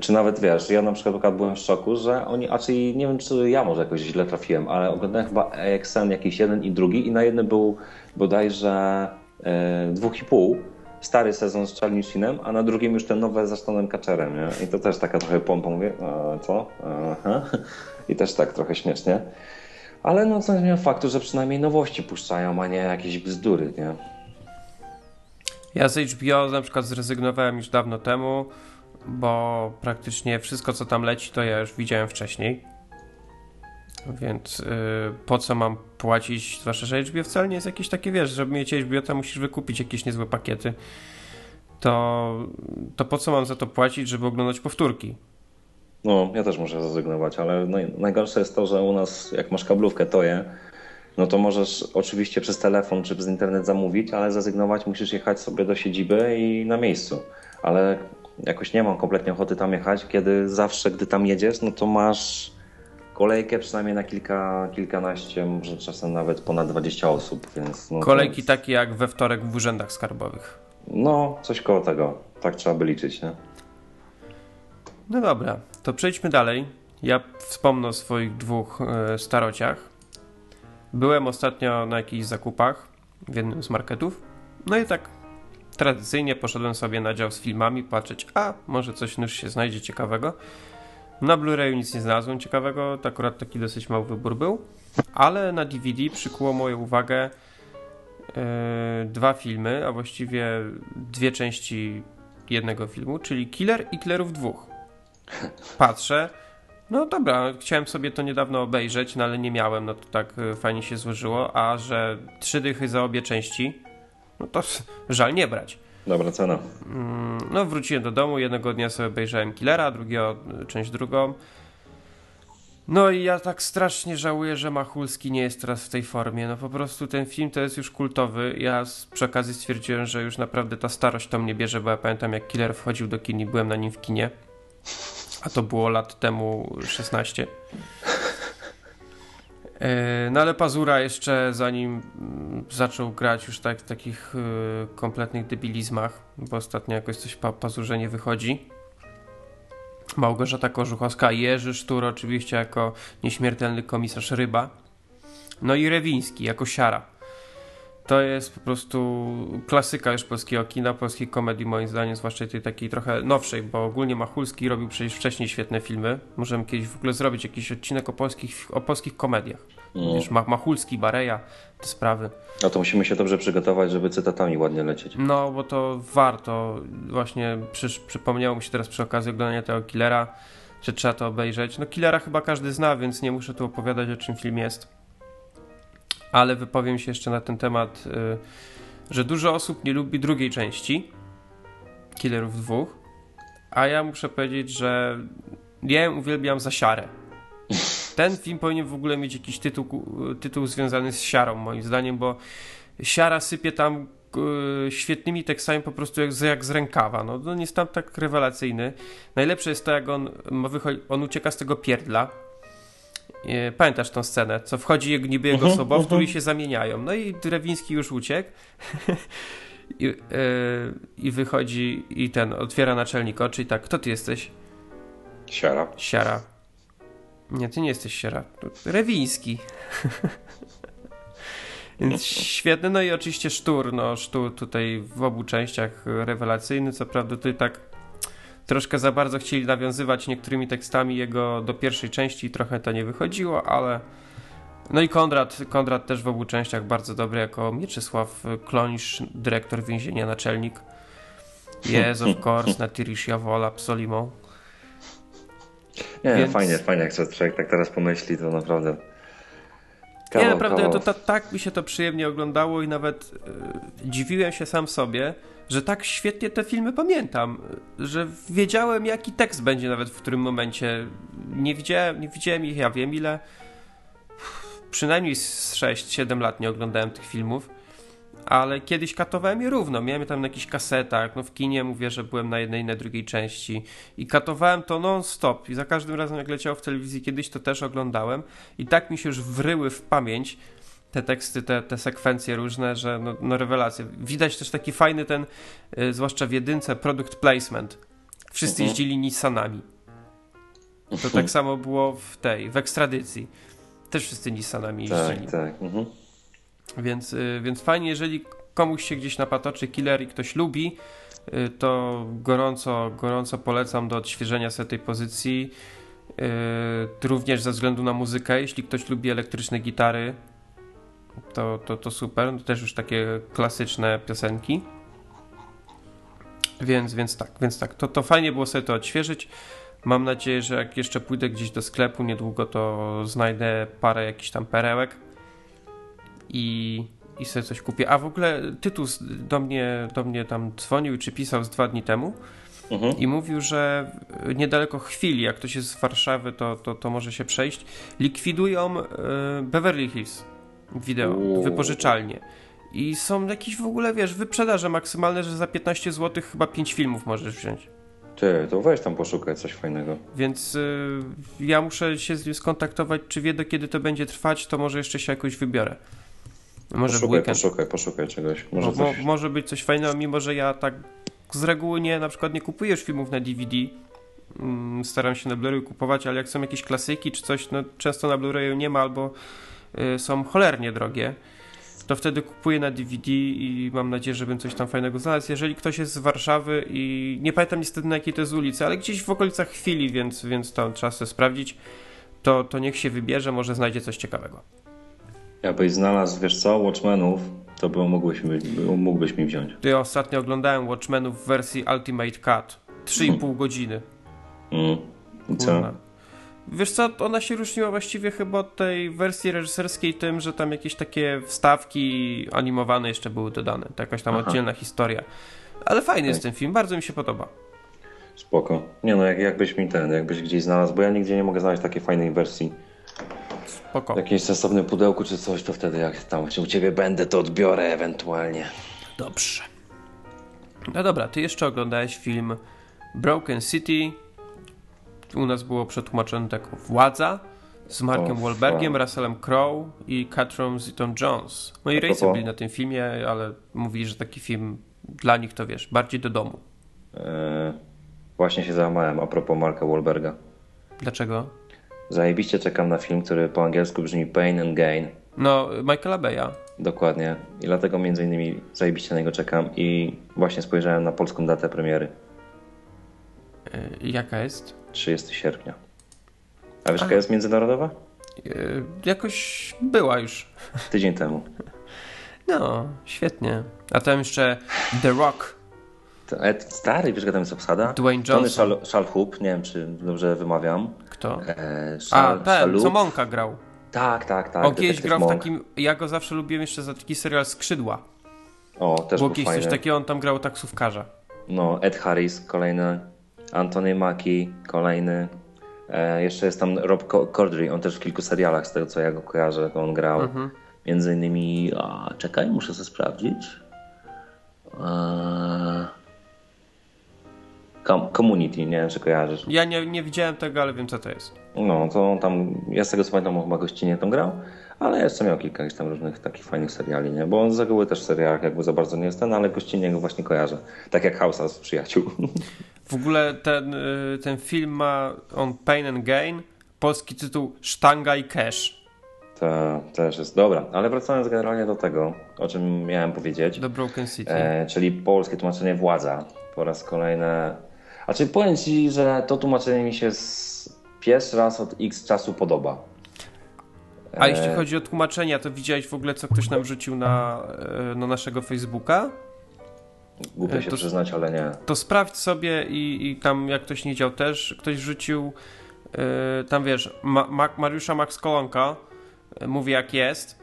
Czy nawet wiesz, ja na przykład byłem w szoku, że oni, a czyli nie wiem, czy ja może jakoś źle trafiłem, ale oglądałem chyba AXN jakiś jeden i drugi i na jednym był bodajże e, dwóch i pół, stary sezon z Charlie Sheenem, a na drugim już ten nowe z Ashtonem Kutcherem, nie? I to też taka trochę pompa, mówię, a, co? Aha. I też tak trochę śmiesznie. Ale no co nie faktu, że przynajmniej nowości puszczają, a nie jakieś bzdury, nie? Ja z HBO na przykład zrezygnowałem już dawno temu, bo praktycznie wszystko co tam leci to ja już widziałem wcześniej. Więc y, po co mam płacić, zwłaszcza, że HBO wcale nie jest jakieś takie, wiesz, żeby mieć HBO to musisz wykupić jakieś niezłe pakiety. To, to po co mam za to płacić, żeby oglądać powtórki? No, ja też muszę zrezygnować, ale naj, najgorsze jest to, że u nas, jak masz kablówkę, to je, no to możesz oczywiście przez telefon czy przez internet zamówić, ale zrezygnować musisz jechać sobie do siedziby i na miejscu. Ale jakoś nie mam kompletnie ochoty tam jechać, kiedy zawsze, gdy tam jedziesz, no to masz kolejkę przynajmniej na kilka, kilkanaście, może czasem nawet ponad 20 osób, więc... No Kolejki takie jak we wtorek w urzędach skarbowych. No, coś koło tego. Tak trzeba by liczyć, nie? No dobra, to przejdźmy dalej. Ja wspomnę o swoich dwóch e, starociach. Byłem ostatnio na jakichś zakupach w jednym z marketów. No i tak tradycyjnie poszedłem sobie na dział z filmami, patrzeć, a może coś już się znajdzie ciekawego. Na Blu-rayu nic nie znalazłem ciekawego, to akurat taki dosyć mały wybór był. Ale na DVD przykuło moją uwagę e, dwa filmy, a właściwie dwie części jednego filmu, czyli Killer i Killerów dwóch patrzę. No dobra, chciałem sobie to niedawno obejrzeć, no ale nie miałem, no to tak y, fajnie się złożyło, a że trzy dychy za obie części, no to żal nie brać. Dobra cena. Mm, No wróciłem do domu, jednego dnia sobie obejrzałem Killera, drugiego y, część drugą. No i ja tak strasznie żałuję, że Machulski nie jest teraz w tej formie. No po prostu ten film to jest już kultowy. Ja z, przy okazji stwierdziłem, że już naprawdę ta starość to mnie bierze, bo ja pamiętam jak Killer wchodził do kin i byłem na nim w kinie. A to było lat temu 16. E, No ale Pazura jeszcze zanim mm, zaczął grać już tak w takich y, kompletnych debilizmach, bo ostatnio jakoś coś pa Pazurze nie wychodzi. Małgorzata Korzuchowska, Jerzy Sztur oczywiście jako nieśmiertelny komisarz Ryba. No i Rewiński jako Siara. To jest po prostu klasyka już polskiego kina, polskiej komedii moim zdaniem, zwłaszcza tej takiej trochę nowszej, bo ogólnie Machulski robił przecież wcześniej świetne filmy. Możemy kiedyś w ogóle zrobić jakiś odcinek o polskich, o polskich komediach. Mm. Wiesz, Ma- Machulski, Bareja, te sprawy. No to musimy się dobrze przygotować, żeby cytatami ładnie lecieć. No, bo to warto. Właśnie przysz, przypomniało mi się teraz przy okazji oglądania tego Killera, że trzeba to obejrzeć. No, Killera chyba każdy zna, więc nie muszę tu opowiadać o czym film jest. Ale wypowiem się jeszcze na ten temat, y, że dużo osób nie lubi drugiej części Killerów dwóch, a ja muszę powiedzieć, że ja ją uwielbiam za siarę. ten film powinien w ogóle mieć jakiś tytuł, tytuł związany z siarą, moim zdaniem, bo siara sypie tam e, świetnymi tekstami po prostu jak, z- jak z rękawa. No, on jest tam tak rewelacyjny. Najlepsze jest to, jak on, on ucieka z tego pierdla. E, Pamiętasz tą scenę, co wchodzi niby jego sobowtór mhm. i się zamieniają. No i Drewiński już uciekł. I, e, I wychodzi i ten, otwiera naczelnik oczy i tak, kto ty jesteś? Siara. Siara. Nie, ty nie jesteś siara. Rewiński. Więc świetny. No i oczywiście sztur. No, sztur tutaj w obu częściach rewelacyjny. Co prawda tutaj tak troszkę za bardzo chcieli nawiązywać niektórymi tekstami jego do pierwszej części i trochę to nie wychodziło, ale no i Konrad, Konrad też w obu częściach bardzo dobry jako Mieczysław Klonisz, dyrektor więzienia, naczelnik. Yes, of course, Natirish Jawola, Psolimą. Nie, Więc- fajnie, fajnie, jak człowiek tak teraz pomyśli, to naprawdę... Nie, Kawał, naprawdę kawał. to, ta, tak mi się to przyjemnie oglądało i nawet e, dziwiłem się sam sobie, że tak świetnie te filmy pamiętam, że wiedziałem jaki tekst będzie nawet w którym momencie. Nie widziałem, nie widziałem ich, ja wiem ile. Przynajmniej z 6-7 lat nie oglądałem tych filmów, ale kiedyś katowałem je równo. Miałem je tam na jakichś kasetach, no w kinie mówię, że byłem na jednej i na drugiej części i katowałem to non-stop i za każdym razem jak leciało w telewizji kiedyś to też oglądałem i tak mi się już wryły w pamięć te teksty, te, te sekwencje różne, że no, no rewelacje. Widać też taki fajny ten, y, zwłaszcza w jedynce, product placement. Wszyscy Mhm. jeździli Nissanami. To tak samo było w tej, w ekstradycji. Też wszyscy Nissanami jeździli. Tak, tak. Mhm. Więc, y, więc fajnie, jeżeli komuś się gdzieś napatoczy killer i ktoś lubi, y, to gorąco, gorąco polecam do odświeżenia sobie tej pozycji. Również ze względu na muzykę, jeśli ktoś lubi elektryczne gitary, to, to, to super. To też już takie klasyczne piosenki. Więc, więc tak, więc tak. To, to fajnie było sobie to odświeżyć. Mam nadzieję, że jak jeszcze pójdę gdzieś do sklepu niedługo, to znajdę parę jakichś tam perełek i, i sobie coś kupię. A w ogóle Tytus do mnie, do mnie tam dzwonił czy pisał z dwa dni temu Mhm. i mówił, że niedaleko chwili, jak ktoś jest z Warszawy, to, to, to może się przejść, likwidują e, Beverly Hills wideo, wypożyczalnie. I są jakieś w ogóle, wiesz, wyprzedaże maksymalne, że za 15 zł chyba 5 filmów możesz wziąć. Ty, to weź tam poszukaj coś fajnego. Więc y, ja muszę się z nim skontaktować, czy wie do kiedy to będzie trwać, to może jeszcze się jakoś wybiorę. Może w Poszukaj, weekend. poszukaj, poszukaj czegoś. Może Mo, mo, coś... może być coś fajnego, mimo że ja tak z reguły nie, na przykład nie kupuję filmów na DVD. Mm, staram się na Blu-ray kupować, ale jak są jakieś klasyki czy coś, no często na Blu-rayu nie ma albo są cholernie drogie, to wtedy kupuję na DVD i mam nadzieję, że bym coś tam fajnego znalazł. Jeżeli ktoś jest z Warszawy i nie pamiętam niestety na jakiej to jest ulicy, ale gdzieś w okolicach chwili, więc, więc to trzeba sobie sprawdzić, to, to niech się wybierze, może znajdzie coś ciekawego. Jakbyś znalazł, wiesz co, Watchmenów, to by mógłbyś, mógłbyś mi wziąć. Ja ostatnio oglądałem Watchmenów w wersji Ultimate Cut. 3,5 godziny. Mm. I co? Kurna. Wiesz co, ona się różniła właściwie chyba od tej wersji reżyserskiej tym, że tam jakieś takie wstawki animowane jeszcze były dodane. To jakaś tam Aha. oddzielna historia. Ale fajny jest Tak. ten film, bardzo mi się podoba. Spoko. Nie no, jak, jakbyś mi ten, jakbyś gdzieś znalazł, bo ja nigdzie nie mogę znaleźć takiej fajnej wersji. Spoko. W jakimś sensownym pudełku czy coś, to wtedy jak tam u ciebie będę, to odbiorę ewentualnie. Dobrze. No dobra, ty jeszcze oglądałeś film Broken City. U nas było przetłumaczone jako Władza z Markiem O, Wahlbergiem, fuck. Russellem Crowe i Catherine Zeta-Jones. Moi rodzice propos- byli na tym filmie, ale mówili, że taki film dla nich to wiesz, bardziej do domu. Eee, właśnie się załamałem a propos Marka Wahlberga. Dlaczego? Zajebiście czekam na film, który po angielsku brzmi Pain and Gain. No, Michaela Beya. Dokładnie. I dlatego między innymi zajebiście na niego czekam i właśnie spojrzałem na polską datę premiery. Y, Jaka jest? 30 sierpnia. A wiesz, jaka jest międzynarodowa? Y, Jakoś była już. Tydzień temu. No, świetnie. A tam jeszcze The Rock, To, Ed, stary, wiesz, jaka tam jest obsada? Dwayne Tony Johnson. Shalhoub, nie wiem, czy dobrze wymawiam. Kto? Eee, A, ten, Shalhoub. co Monka grał. Tak, tak, tak. On kiedyś grał w takim. Ja go zawsze lubiłem jeszcze za taki serial Skrzydła. O, też Było był kiedyś fajny. coś takiego, on tam grał taksówkarza. No, Ed Harris, kolejny. Anthony Mackie, kolejny. E, jeszcze jest tam Rob Corddry, on też w kilku serialach, z tego co ja go kojarzę, to on grał. Mhm. Między innymi, a, czekaj, muszę sobie sprawdzić. E, Com- Community, nie wiem czy kojarzysz. Ja nie, nie widziałem tego, ale wiem co to jest. No, to tam, ja z tego co pamiętam, chyba gościnnie tam grał, ale jeszcze miał kilka tam różnych takich fajnych seriali, nie? Bo on z reguły też w serialach jakby za bardzo nie jest ten, ale gościnnie go właśnie kojarzę. Tak jak House'a z Przyjaciół. W ogóle ten, y, ten film ma on Pain and Gain, polski tytuł Sztanga i Cash. To też jest dobra, ale wracając generalnie do tego, o czym miałem powiedzieć, Do Broken City. e, czyli polskie tłumaczenie władza. Po raz kolejny. A czy powiem Ci, że to tłumaczenie mi się pierwszy raz od x czasu podoba. A jeśli chodzi o tłumaczenia, to widziałeś w ogóle, co ktoś nam rzucił na, e, na naszego Facebooka? Głupio E, się to- przyznać, ale nie. To sprawdź sobie i, i tam, jak ktoś nie dział też, ktoś rzucił, e, tam wiesz, Ma, Ma, Mariusza Max Kolonka, mówi jak jest.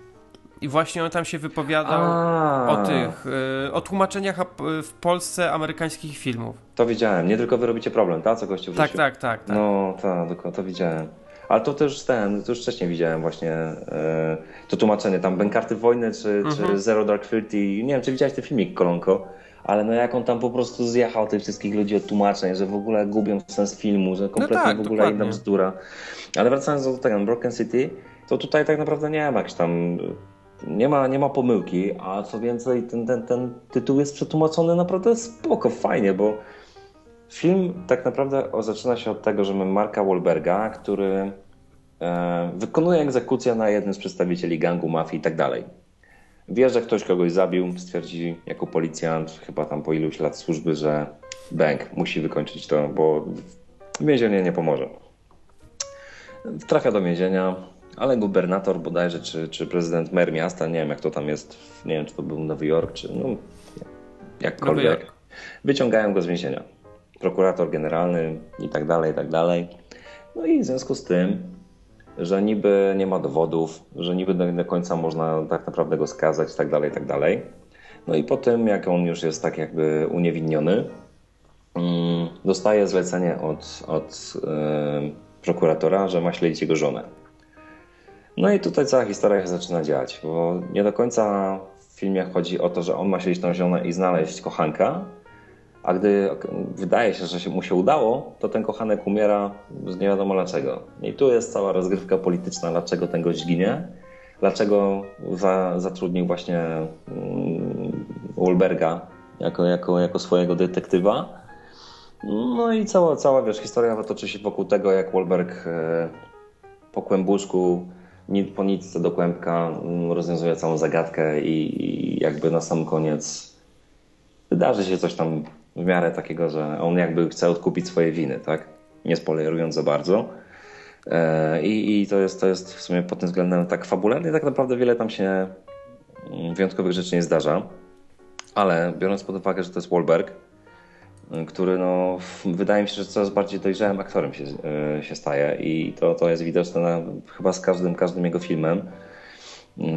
I właśnie on tam się wypowiadał A, o tych, e, o tłumaczeniach ap- w Polsce amerykańskich filmów. To widziałem. Nie tylko wy robicie problem, tak? Co gościu Tak, tak, tak. tak. No, tak, dokładnie, to widziałem. Ale to też ten, to już wcześniej widziałem właśnie e, to tłumaczenie, tam Bękarty Wojny czy, Mhm. czy Zero Dark Thirty. Nie wiem, czy widziałeś ten filmik, Kolonko, ale no jak on tam po prostu zjechał tych wszystkich ludzi od tłumaczeń, że w ogóle gubią sens filmu, że kompletnie tak, w ogóle dokładnie. inna bzdura. Ale wracając do tego, Broken City, to tutaj tak naprawdę nie ma jakichś tam... Nie ma, nie ma pomyłki, a co więcej, ten, ten, ten tytuł jest przetłumaczony naprawdę spoko, fajnie, bo Film tak naprawdę zaczyna się od tego, że mamy Marka Wahlberga, który e, wykonuje egzekucję na jednym z przedstawicieli gangu, mafii i tak dalej. Wie, że ktoś kogoś zabił, stwierdzi jako policjant, chyba tam po iluś lat służby, że bank musi wykończyć to, bo więzienie nie pomoże. Trafia do więzienia, ale gubernator bodajże, czy, czy prezydent mer miasta, nie wiem jak to tam jest, nie wiem czy to był Nowy Jork, czy no, jakkolwiek, Nowy Jork. wyciągają go z więzienia. Prokurator generalny i tak dalej, i tak dalej. No i w związku z tym, że niby nie ma dowodów, że niby do, do końca można tak naprawdę go skazać i tak dalej, i tak dalej. No i po tym, jak on już jest tak jakby uniewinniony, mm, dostaje zlecenie od, od e, prokuratora, że ma śledzić jego żonę. No i tutaj cała historia się zaczyna dziać, bo nie do końca w filmie chodzi o to, że on ma śledzić tą żonę i znaleźć kochanka, a gdy wydaje się, że się mu się udało, to ten kochanek umiera z nie wiadomo dlaczego. I tu jest cała rozgrywka polityczna, dlaczego ten gość ginie, dlaczego za, zatrudnił właśnie mm, Wahlberga jako, jako, jako swojego detektywa. No i cała, cała wiesz, historia toczy się wokół tego, jak Wahlberg e, po kłębuszku, po nitce do kłębka mm, rozwiązuje całą zagadkę i, jakby na sam koniec wydarzy się coś tam w miarę takiego, że on jakby chce odkupić swoje winy, tak? Nie spoilerując za bardzo. E, I, I to jest, to jest w sumie pod tym względem tak fabularnie, tak naprawdę wiele tam się mm, wyjątkowych rzeczy nie zdarza. Ale biorąc pod uwagę, że to jest Wahlberg, który no, wydaje mi się, że coraz bardziej dojrzałym aktorem się, y, się staje i to, to jest widoczne na, chyba z każdym, każdym jego filmem,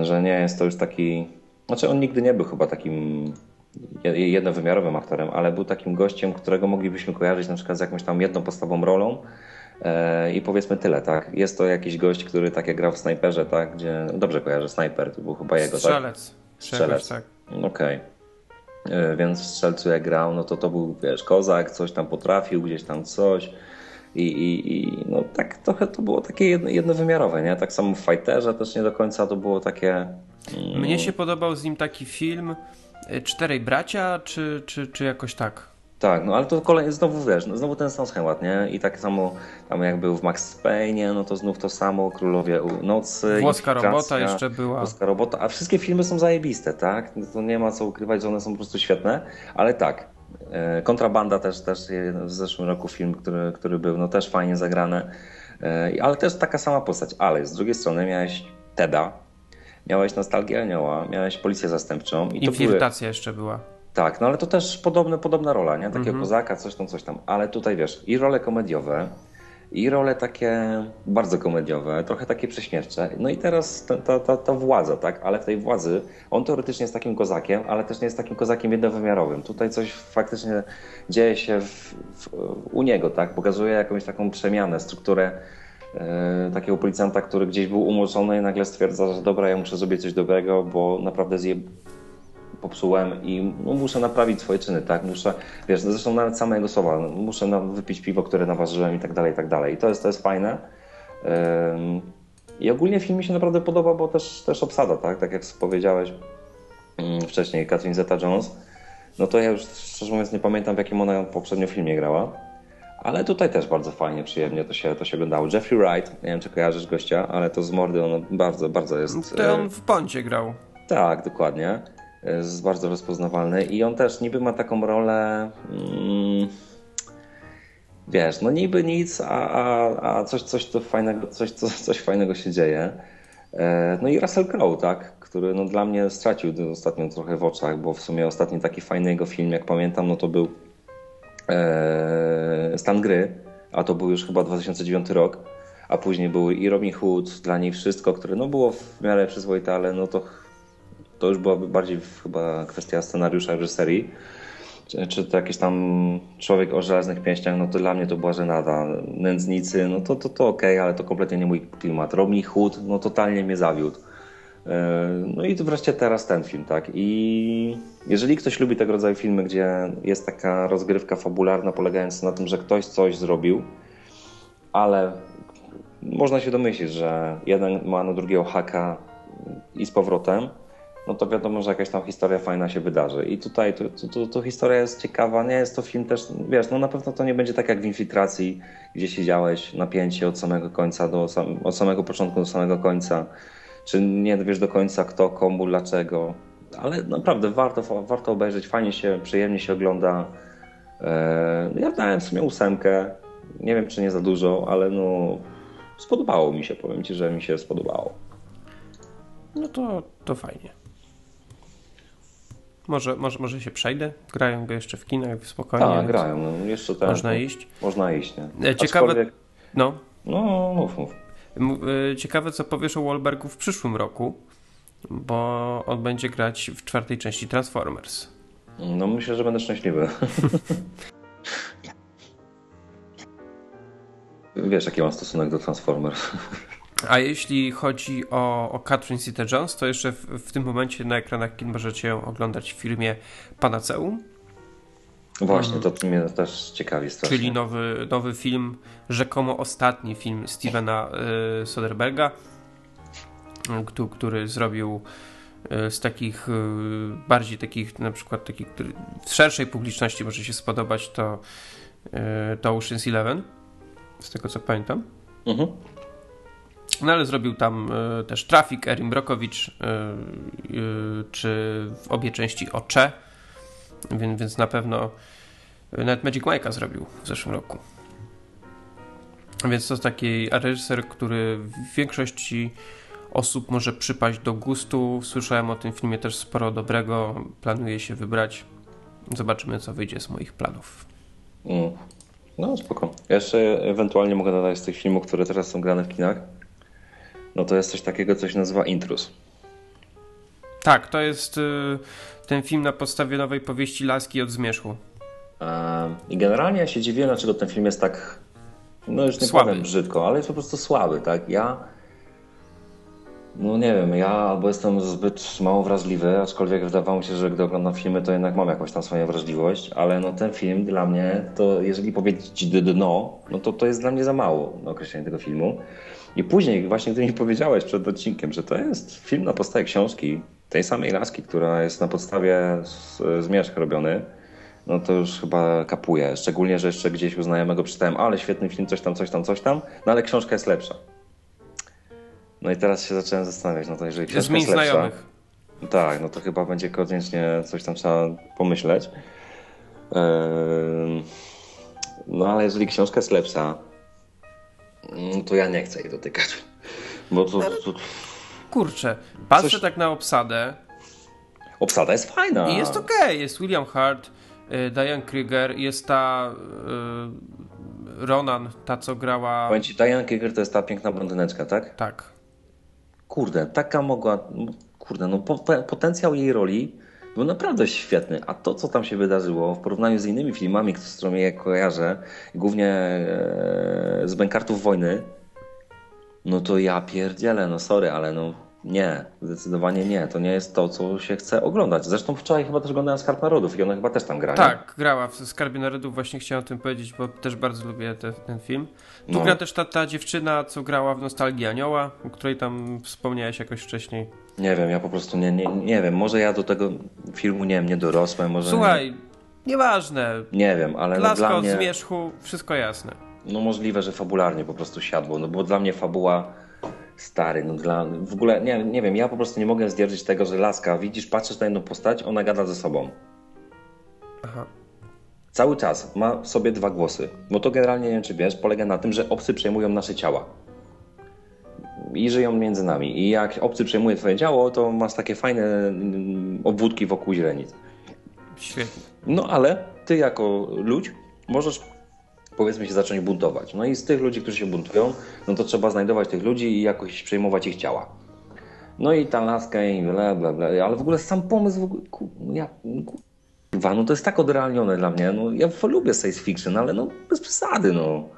że nie jest to już taki... Znaczy on nigdy nie był chyba takim je- jednowymiarowym aktorem, ale był takim gościem, którego moglibyśmy kojarzyć na przykład z jakąś tam jedną podstawową rolą e, i powiedzmy tyle, tak? Jest to jakiś gość, który tak jak grał w Snajperze, tak? Gdzie, dobrze kojarzę, Snajper, to był chyba jego, tak? Strzelec. Strzelec. Tak. Okej. E, Więc w strzelcu jak grał, no to to był, wiesz, kozak, coś tam potrafił, gdzieś tam coś. I, i, i no tak trochę to było takie jedno, jednowymiarowe, nie? Tak samo w Fighterze też nie do końca to było takie... mm, Mnie się podobał z nim taki film y, Czterej Bracia, czy, czy, czy jakoś tak? Tak, no ale to kolej, znowu wiesz, no, znowu ten sam schemat, nie? I tak samo tam jak był w Max Payne, no to znów to samo, Królowie Nocy, Włoska Infiltracja, robota jeszcze była. Włoska robota, a wszystkie filmy są zajebiste, tak? No To nie ma co ukrywać, że one są po prostu świetne, ale tak, e, Kontrabanda też, też w zeszłym roku film, który, który był, no też fajnie zagrane, E, ale też taka sama postać, ale z drugiej strony miałeś Teda, miałeś Nostalgię Anioła, miałeś Policję Zastępczą i to były... Infiltracja jeszcze była. Tak, no ale to też podobne, podobna rola, nie? Takiego kozaka, coś tam, coś tam. Ale tutaj wiesz, i role komediowe, i role takie bardzo komediowe, trochę takie prześmiewcze. No i teraz ta, ta, ta, ta władza, tak? Ale w tej władzy on teoretycznie jest takim kozakiem, ale też nie jest takim kozakiem jednowymiarowym. Tutaj coś faktycznie dzieje się w, w, u niego, tak? Pokazuje jakąś taką przemianę, strukturę e, takiego policjanta, który gdzieś był umoczony i nagle stwierdza, że dobra, ja muszę zrobić coś dobrego, bo naprawdę zje, popsułem i no, muszę naprawić swoje czyny, tak? Muszę, wiesz, zresztą nawet same jego słowa, no, muszę na, wypić piwo, które naważyłem i tak dalej, i tak dalej. I to jest, to jest fajne. Ym, I ogólnie film mi się naprawdę podoba, bo też, też obsada, tak? Tak jak powiedziałeś ym, wcześniej, Catherine Zeta-Jones, no to ja już szczerze mówiąc nie pamiętam w jakim ona poprzednio filmie grała. Ale tutaj też bardzo fajnie, przyjemnie to się, to się oglądało. Jeffrey Wright, nie wiem czy kojarzysz gościa, ale to z mordy on bardzo, bardzo jest... To on w Bondzie grał. Tak, dokładnie jest bardzo rozpoznawalny i on też niby ma taką rolę. Mm, wiesz, no niby nic, a, a, a coś, coś, to fajnego, coś, coś, fajnego się dzieje. E, no i Russell Crowe, tak, który no dla mnie stracił ostatnio trochę w oczach, bo w sumie ostatni taki fajny jego film, jak pamiętam, no to był e, Stan Gry, a to był już chyba 2009 rok, a później były i Robin Hood, dla niej wszystko, które no było w miarę przyzwoite, ale no to to już była bardziej chyba kwestia scenariusza, reżyserii. Czy, czy to jakiś tam człowiek o żelaznych pięściach, no to dla mnie to była żenada. Nędznicy, no to, to, to okej, okay, ale to kompletnie nie mój klimat. Robin Hood, no totalnie mnie zawiódł. E, no i wreszcie teraz ten film, tak? I jeżeli ktoś lubi tego rodzaju filmy, gdzie jest taka rozgrywka fabularna polegająca na tym, że ktoś coś zrobił, ale można się domyślić, że jeden ma na drugiego haka i z powrotem, no to wiadomo, że jakaś tam historia fajna się wydarzy. I tutaj to, historia jest ciekawa, nie jest to film też, wiesz, no na pewno to nie będzie tak jak w Infiltracji, gdzie siedziałeś napięcie od samego końca, do, od samego początku do samego końca, czy nie wiesz do końca kto, komu, dlaczego, ale naprawdę warto, warto obejrzeć, fajnie się, przyjemnie się ogląda. Eee, ja dałem w sumie ósemkę, nie wiem czy nie za dużo, ale no spodobało mi się, powiem Ci, że mi się spodobało. No to, to fajnie. Może, może, może się przejdę? Grają go jeszcze w kinach spokojnie. Tak, grają. No, jeszcze ten, można iść. Można iść, nie? E, ciekawe. Aczkolwiek... No. No, mów, mów. E, ciekawe, co powiesz o Wahlbergu w przyszłym roku, bo on będzie grać w czwartej części Transformers. No, myślę, że będę szczęśliwy. Wiesz, jaki mam stosunek do Transformers. A jeśli chodzi o, o Catherine Zeta-Jones, to jeszcze w, w, tym momencie na ekranach kin możecie ją oglądać w filmie Panaceum. Właśnie, to mnie też ciekawi strasznie. Czyli nowy, nowy film, rzekomo ostatni film Stevena y, Soderberga, y, który zrobił y, z takich y, bardziej takich, na przykład takich, który w szerszej publiczności może się spodobać, to, to Ocean's Eleven, z tego co pamiętam. Mhm. Ale zrobił tam y, też Trafik, Erin Brokowicz, y, y, czy w obie części Ocze, więc, więc na pewno nawet Magic Mike'a zrobił w zeszłym roku. Więc to taki reżyser, który w większości osób może przypaść do gustu. Słyszałem o tym filmie też sporo dobrego. Planuję się wybrać. Zobaczymy, co wyjdzie z moich planów. Mm. No, spoko. Ja jeszcze ewentualnie mogę dodać z tych filmów, które teraz są grane w kinach no to jest coś takiego, coś nazywa Intrus. Tak, to jest y, ten film na podstawie nowej powieści Laski od Zmierzchu. I generalnie ja się dziwię, dlaczego ten film jest tak, no już nie słaby. powiem brzydko, ale jest po prostu słaby, tak? Ja, no nie wiem, ja albo jestem zbyt mało wrażliwy, aczkolwiek wydawało mi się, że gdy oglądam filmy, to jednak mam jakąś tam swoją wrażliwość, ale no ten film dla mnie, to jeżeli powiedzieć dno, no to to jest dla mnie za mało na określenie tego filmu. I później, właśnie gdy mi powiedziałeś przed odcinkiem, że to jest film na podstawie książki tej samej laski, która jest na podstawie zmierzch robiony, no to już chyba kapuje. Szczególnie, że jeszcze gdzieś u znajomego przeczytałem, ale świetny film, coś tam, coś tam, coś tam, no ale książka jest lepsza. No i teraz się zacząłem zastanawiać, no to jeżeli książka jest lepsza... znajomych. Tak, no to chyba będzie koniecznie coś tam trzeba pomyśleć. No ale jeżeli książka jest lepsza, to ja nie chcę jej dotykać. Bo to, to, to... Kurczę, patrzę Coś... tak na obsadę. Obsada jest fajna. I jest okej, okay. jest William Hart, y, Diane Krieger, jest ta Ronan, ta co grała... Powiem ci, Diane Kruger to jest ta piękna blondyneczka, tak? Tak. Kurde, taka mogła... Kurde, no po, potencjał jej roli był naprawdę świetny, a to, co tam się wydarzyło w porównaniu z innymi filmami, z którymi je kojarzę, głównie e, z Bękartów Wojny, no to ja pierdzielę, no sorry, ale no nie, zdecydowanie nie. To nie jest to, co się chce oglądać. Zresztą wczoraj chyba też oglądałem Skarb Narodów i ona chyba też tam gra. Tak, nie? grała w Skarbie Narodów, właśnie chciałem o tym powiedzieć, bo też bardzo lubię te, ten film. Tu No. gra też ta, ta dziewczyna, co grała w Nostalgii Anioła, o której tam wspomniałeś jakoś wcześniej. Nie wiem, ja po prostu nie, nie, nie wiem. Może ja do tego filmu nie wiem, nie dorosłem, może. Słuchaj, nieważne. Nie wiem, ale no dla od mnie. zmierzchu, wszystko jasne. No możliwe, że fabularnie po prostu siadło, no bo dla mnie fabuła stary, no dla, w ogóle, nie, nie wiem, ja po prostu nie mogę zdzierżyć tego, że laska, widzisz, patrzysz na jedną postać, ona gada ze sobą. Aha. Cały czas ma w sobie dwa głosy, bo to generalnie, nie wiem czy wiesz, polega na tym, że obcy przejmują nasze ciała. I żyją między nami. I jak obcy przejmuje twoje ciało, to masz takie fajne mm, obwódki wokół źrenic. Świetnie. No ale ty jako ludź możesz powiedzmy się zacząć buntować. No i z tych ludzi, którzy się buntują, no to trzeba znajdować tych ludzi i jakoś przejmować ich ciała. No i ta laska i bla bla bla, ale w ogóle sam pomysł, w ogóle, ku, ja, kurwa, no to jest tak odrealnione dla mnie, no ja lubię science fiction, ale no bez przesady, no.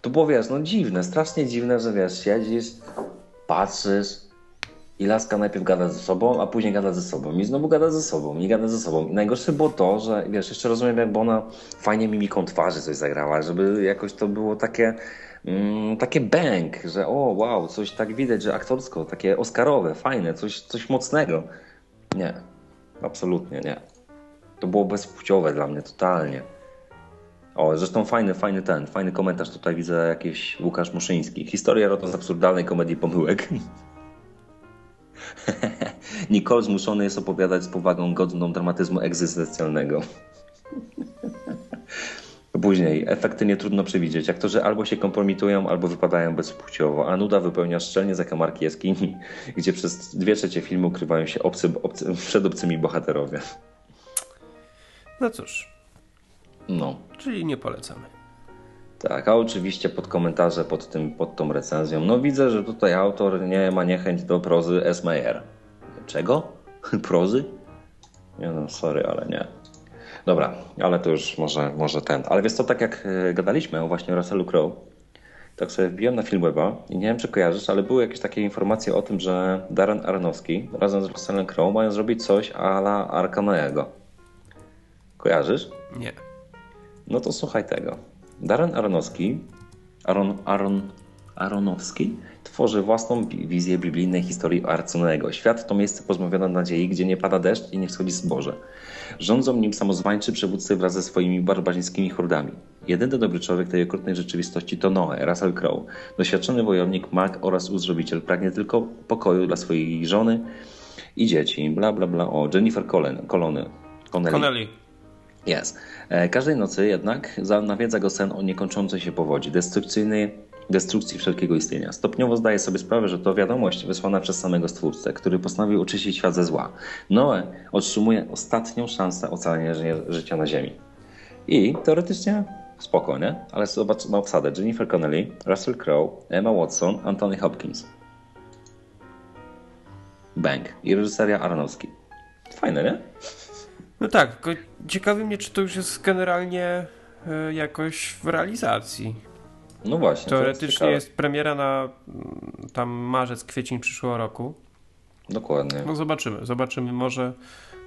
To było, wiesz, no dziwne, strasznie dziwne, że wiesz, siedzisz, patrzysz, i laska najpierw gada ze sobą, a później gada ze sobą. I znowu gada ze sobą, i gada ze sobą. I najgorsze było to, że wiesz, jeszcze rozumiem, jakby ona fajnie mimiką twarzy coś zagrała, żeby jakoś to było takie, mm, takie bang, że o wow, coś tak widać, że aktorsko, takie oscarowe, fajne, coś, coś mocnego. Nie, absolutnie nie. To było bezpłciowe dla mnie, totalnie. O, zresztą fajny, fajny ten, fajny komentarz tutaj widzę jakiś Łukasz Muszyński. Historia rodem z absurdalnej komedii pomyłek. Nicole zmuszony jest opowiadać z powagą godną dramatyzmu egzystencjalnego. Później, efekty nie trudno przewidzieć. Aktorzy albo się kompromitują, albo wypadają bezpłciowo, a nuda wypełnia szczelnie zakamarki jaskini, gdzie przez dwie trzecie filmu ukrywają się obcy, obcy, przed obcymi bohaterowie. No cóż, No, czyli nie polecamy. tak, a oczywiście pod komentarze pod, tym, pod tą recenzją. No widzę, że tutaj autor nie ma niechęć do prozy S. Meyer. Czego? Prozy? Nie no, sorry, ale nie. Dobra, ale to już może, może ten. Ale wiesz co, tak jak e, gadaliśmy o właśnie Russellu Crowe, tak sobie wbiłem na Filmweba i nie wiem, czy kojarzysz, ale były jakieś takie informacje o tym, że Darren Aronofsky razem z Russellem Crowe mają zrobić coś a la Arkanoego. Kojarzysz? Nie. No to słuchaj tego. Darren Aronowski, Aaron, Aaron, Aronowski tworzy własną wizję biblijnej historii Arconego. Świat to miejsce pozbawione nadziei, gdzie nie pada deszcz i nie wschodzi zboże. Rządzą nim samozwańczy przywódcy wraz ze swoimi barbarzyńskimi hordami. Jedyny dobry człowiek tej okrutnej rzeczywistości to Noe, Russell Crowe, doświadczony wojownik, mag oraz uzdrowiciel. Pragnie tylko pokoju dla swojej żony i dzieci. Bla, bla, bla. O, Jennifer Colony. Connelly. Connelly. Jest. E, Każdej nocy jednak za- nawiedza go sen o niekończącej się powodzi, destrukcyjnej destrukcji wszelkiego istnienia. Stopniowo zdaje sobie sprawę, że to wiadomość wysłana przez samego Stwórcę, który postanowił oczyścić świat ze zła. Noe otrzymuje ostatnią szansę ocalenia ży- życia na Ziemi. I teoretycznie spoko, nie? Ale zobacz na obsadę. Jennifer Connelly, Russell Crowe, Emma Watson, Anthony Hopkins. Bang. I reżyseria Aronowski. Fajne, nie? No tak, tylko ciekawi mnie, czy to już jest generalnie e, jakoś w realizacji. No właśnie. Teoretycznie ciekawe. jest premiera na mm, tam marzec, kwiecień przyszłego roku. Dokładnie. No zobaczymy, zobaczymy, może,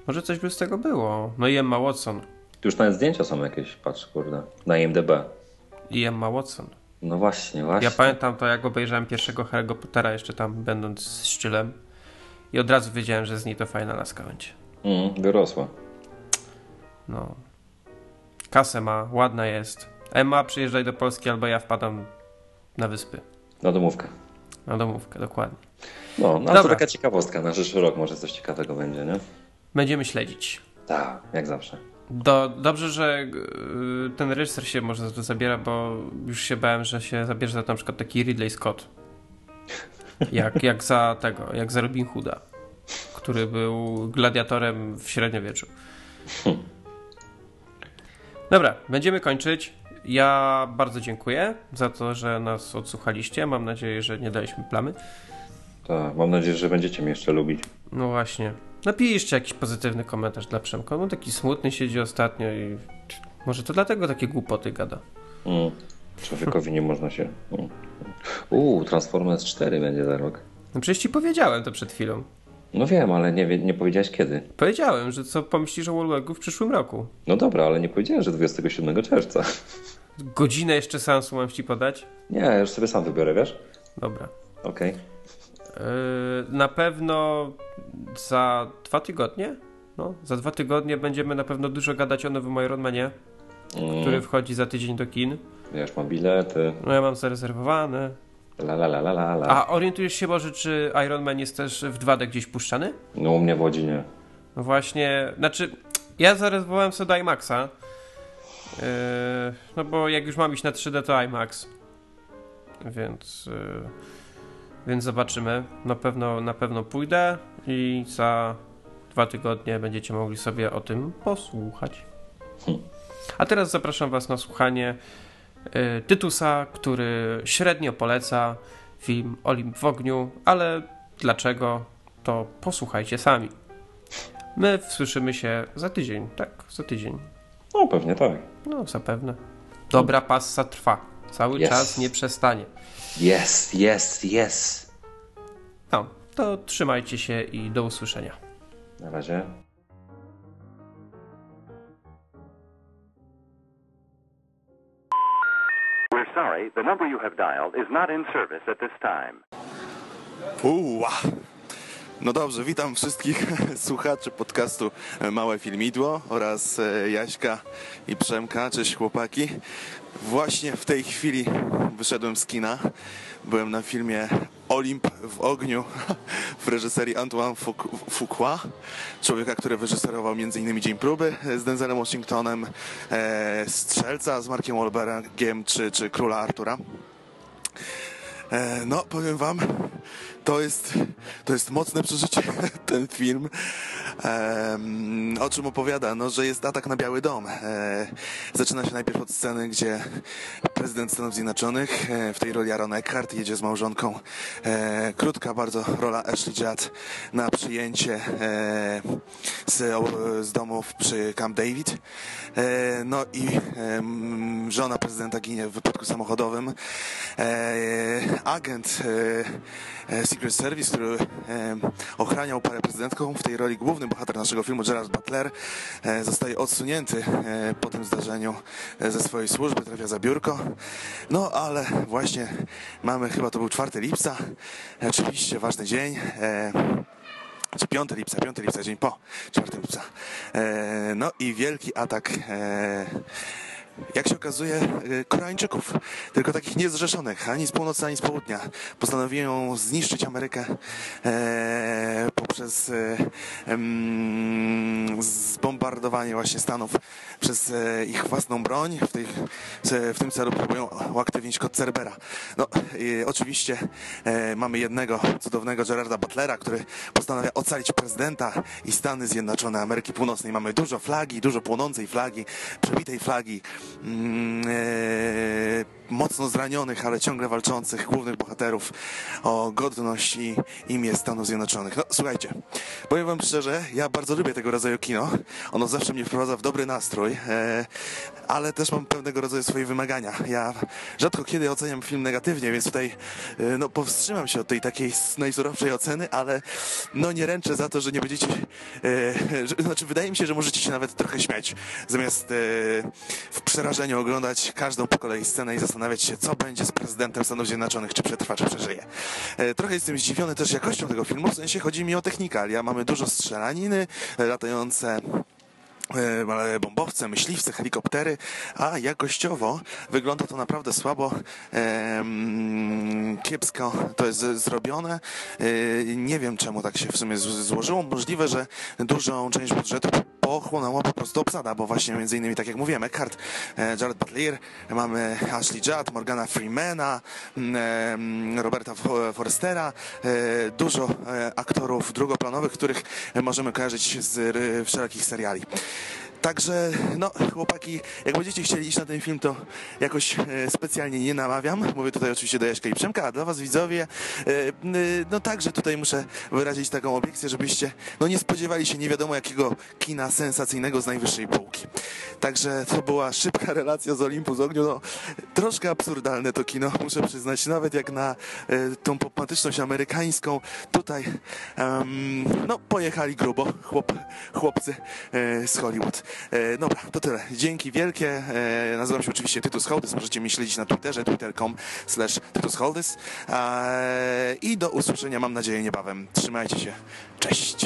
może coś by z tego było. No i Emma Watson. Tu już nawet zdjęcia są jakieś, patrz, kurde, na IMDb. I Emma Watson. No właśnie, właśnie. Ja pamiętam to, jak obejrzałem pierwszego Harry'ego Pottera, jeszcze tam będąc z Szczylem. I od razu wiedziałem, że z niej to fajna laska będzie. Mm, wyrosła. No. Kasę ma, ładna jest. Emma, przyjeżdżaj do Polski, albo ja wpadam na wyspy. Na domówkę. Na domówkę, dokładnie. No, no ale to taka ciekawostka. Na przyszły rok może coś ciekawego będzie, nie? Będziemy śledzić. Tak, jak zawsze. Do, dobrze, że y, ten reżyser się może za to zabiera, bo już się bałem, że się zabierze za to na przykład taki Ridley Scott. Jak, jak za tego, jak za Robin Hooda, który był gladiatorem w średniowieczu. Dobra, będziemy kończyć. Ja bardzo dziękuję za to, że nas odsłuchaliście. Mam nadzieję, że nie daliśmy plamy. Tak, mam nadzieję, że będziecie mnie jeszcze lubić. No właśnie. Napiszcie jakiś pozytywny komentarz dla Przemka. No taki smutny siedzi ostatnio i może to dlatego takie głupoty gada. Mm. Człowiekowi nie można się... Mm. Uuu, Transformers 4 będzie za rok. No przecież ci powiedziałem to przed chwilą. No wiem, ale nie, nie powiedziałeś kiedy. Powiedziałem, że co pomyślisz o Warlogu w przyszłym roku. No dobra, ale nie powiedziałem, że 27 czerwca. Godzinę jeszcze sensu mam ci podać? Nie, już sobie sam wybiorę, wiesz? Dobra. Okej. Yy, na pewno za dwa tygodnie? No, za dwa tygodnie będziemy na pewno dużo gadać o nowym Iron Manie, Mm, który wchodzi za tydzień do kin. Ja już mam bilety. No ja mam zarezerwowane. La la la la la. A orientujesz się może, czy Iron Man jest też w 2D gdzieś puszczany? No u mnie w Łodzi nie. No właśnie, znaczy ja zarezerwowałem sobie IMAXa. Yy, no bo jak już mam iść na 3D to IMAX. Więc yy, więc zobaczymy. Na pewno na pewno pójdę i za dwa tygodnie będziecie mogli sobie o tym posłuchać. A teraz zapraszam was na słuchanie Tytusa, który średnio poleca film Olimp w ogniu, ale dlaczego to posłuchajcie sami. My słyszymy się za tydzień, tak? Za tydzień. No pewnie tak. No, zapewne. Dobra passa trwa. Cały Yes. czas nie przestanie. Jest, jest, jest. No, to trzymajcie się i do usłyszenia. Na razie. The number you have dialed is not in service at this time. Uła. No dobrze, witam wszystkich słuchaczy podcastu Małe Filmidło oraz e, Jaśka i Przemka. Cześć chłopaki. Właśnie w tej chwili wyszedłem z kina. Byłem na filmie Olimp w ogniu w reżyserii Antoine Fuqu- Fuqua, człowieka, który wyreżyserował m.in. Dzień Próby z Denzelem Washingtonem, e, Strzelca z Markiem Wahlbergiem czy, czy Króla Artura. E, No, powiem wam, to jest, to jest mocne przeżycie, ten film. O czym opowiada? No, że jest atak na Biały Dom. E, zaczyna się najpierw od sceny, gdzie prezydent Stanów Zjednoczonych, e, w tej roli Aaron Eckhart, jedzie z małżonką. E, krótka bardzo rola Ashley Judd na przyjęcie e, z, z domu przy Camp David. E, no i żona prezydenta ginie w wypadku samochodowym. Agent Secret Service, który e, ochraniał parę prezydentką, w tej roli główny bohater naszego filmu, Gerard Butler, e, zostaje odsunięty e, po tym zdarzeniu e, ze swojej służby, trafia za biurko. No ale właśnie mamy, chyba to był 4 lipca, oczywiście ważny dzień. E, czy 5 lipca, 5 lipca, dzień po 4 lipca. E, no i wielki atak, jak się okazuje, e, Koreańczyków. Tylko takich niezrzeszonych, ani z północy, ani z południa. Postanowiłem zniszczyć Amerykę e, poprzez e, em, zbombardowanie właśnie Stanów przez e, ich własną broń. W, tej, w tym celu próbują uaktywnić kod Cerbera. No, oczywiście e, mamy jednego cudownego Gerarda Butlera, który postanawia ocalić prezydenta i Stany Zjednoczone Ameryki Północnej. Mamy dużo flagi, dużo płonącej flagi, przebitej flagi, mocno zranionych, ale ciągle walczących głównych bohaterów o godność i imię Stanów Zjednoczonych. No, słuchajcie, powiem wam szczerze, ja bardzo lubię tego rodzaju kino. Ono zawsze mnie wprowadza w dobry nastrój, e, ale też mam pewnego rodzaju swoje wymagania. Ja rzadko kiedy oceniam film negatywnie, więc tutaj e, no, powstrzymam się od tej takiej najsurowszej oceny, ale no nie ręczę za to, że nie będziecie, e, że, znaczy wydaje mi się, że możecie się nawet trochę śmiać, zamiast e, w przerażeniu oglądać każdą po kolei scenę i zastanawiać się, co będzie z prezydentem Stanów Zjednoczonych, czy przetrwa, czy przeżyje. E, trochę jestem zdziwiony też jakością tego filmu, w sensie chodzi mi o technikalia. Mamy dużo strzelaniny, e, latające e, bombowce, myśliwce, helikoptery, a jakościowo wygląda to naprawdę słabo, kiepsko to jest zrobione. Nie wiem czemu tak się w sumie złożyło. Możliwe, że dużą część budżetu pochłonęła po prostu obsada, bo właśnie między innymi, tak jak mówiłem, Eckhart, e, Jared Butler, mamy Ashley Judd, Morgana Freemana, em, Roberta Fo- Forstera, e, dużo e, aktorów drugoplanowych, których możemy kojarzyć z wszelkich seriali. Także, no, chłopaki, jak będziecie chcieli iść na ten film, to jakoś e, specjalnie nie namawiam. Mówię tutaj oczywiście do Jaśka i Przemka, a dla was widzowie, e, no także tutaj muszę wyrazić taką obiekcję, żebyście no nie spodziewali się nie wiadomo jakiego kina sensacyjnego z najwyższej półki. Także to była szybka relacja z Olimpu z ogniu. No, troszkę absurdalne to kino, muszę przyznać, nawet jak na e, tą popmatyczność amerykańską. Tutaj em, no, pojechali grubo chłop, chłopcy z Hollywood. E, dobra, to tyle. Dzięki wielkie. E, nazywam się oczywiście Tytus Hołdys. Możecie mnie śledzić na Twitterze, twitter.com slash Tytus Hołdys. E, I do usłyszenia mam nadzieję niebawem. Trzymajcie się. Cześć.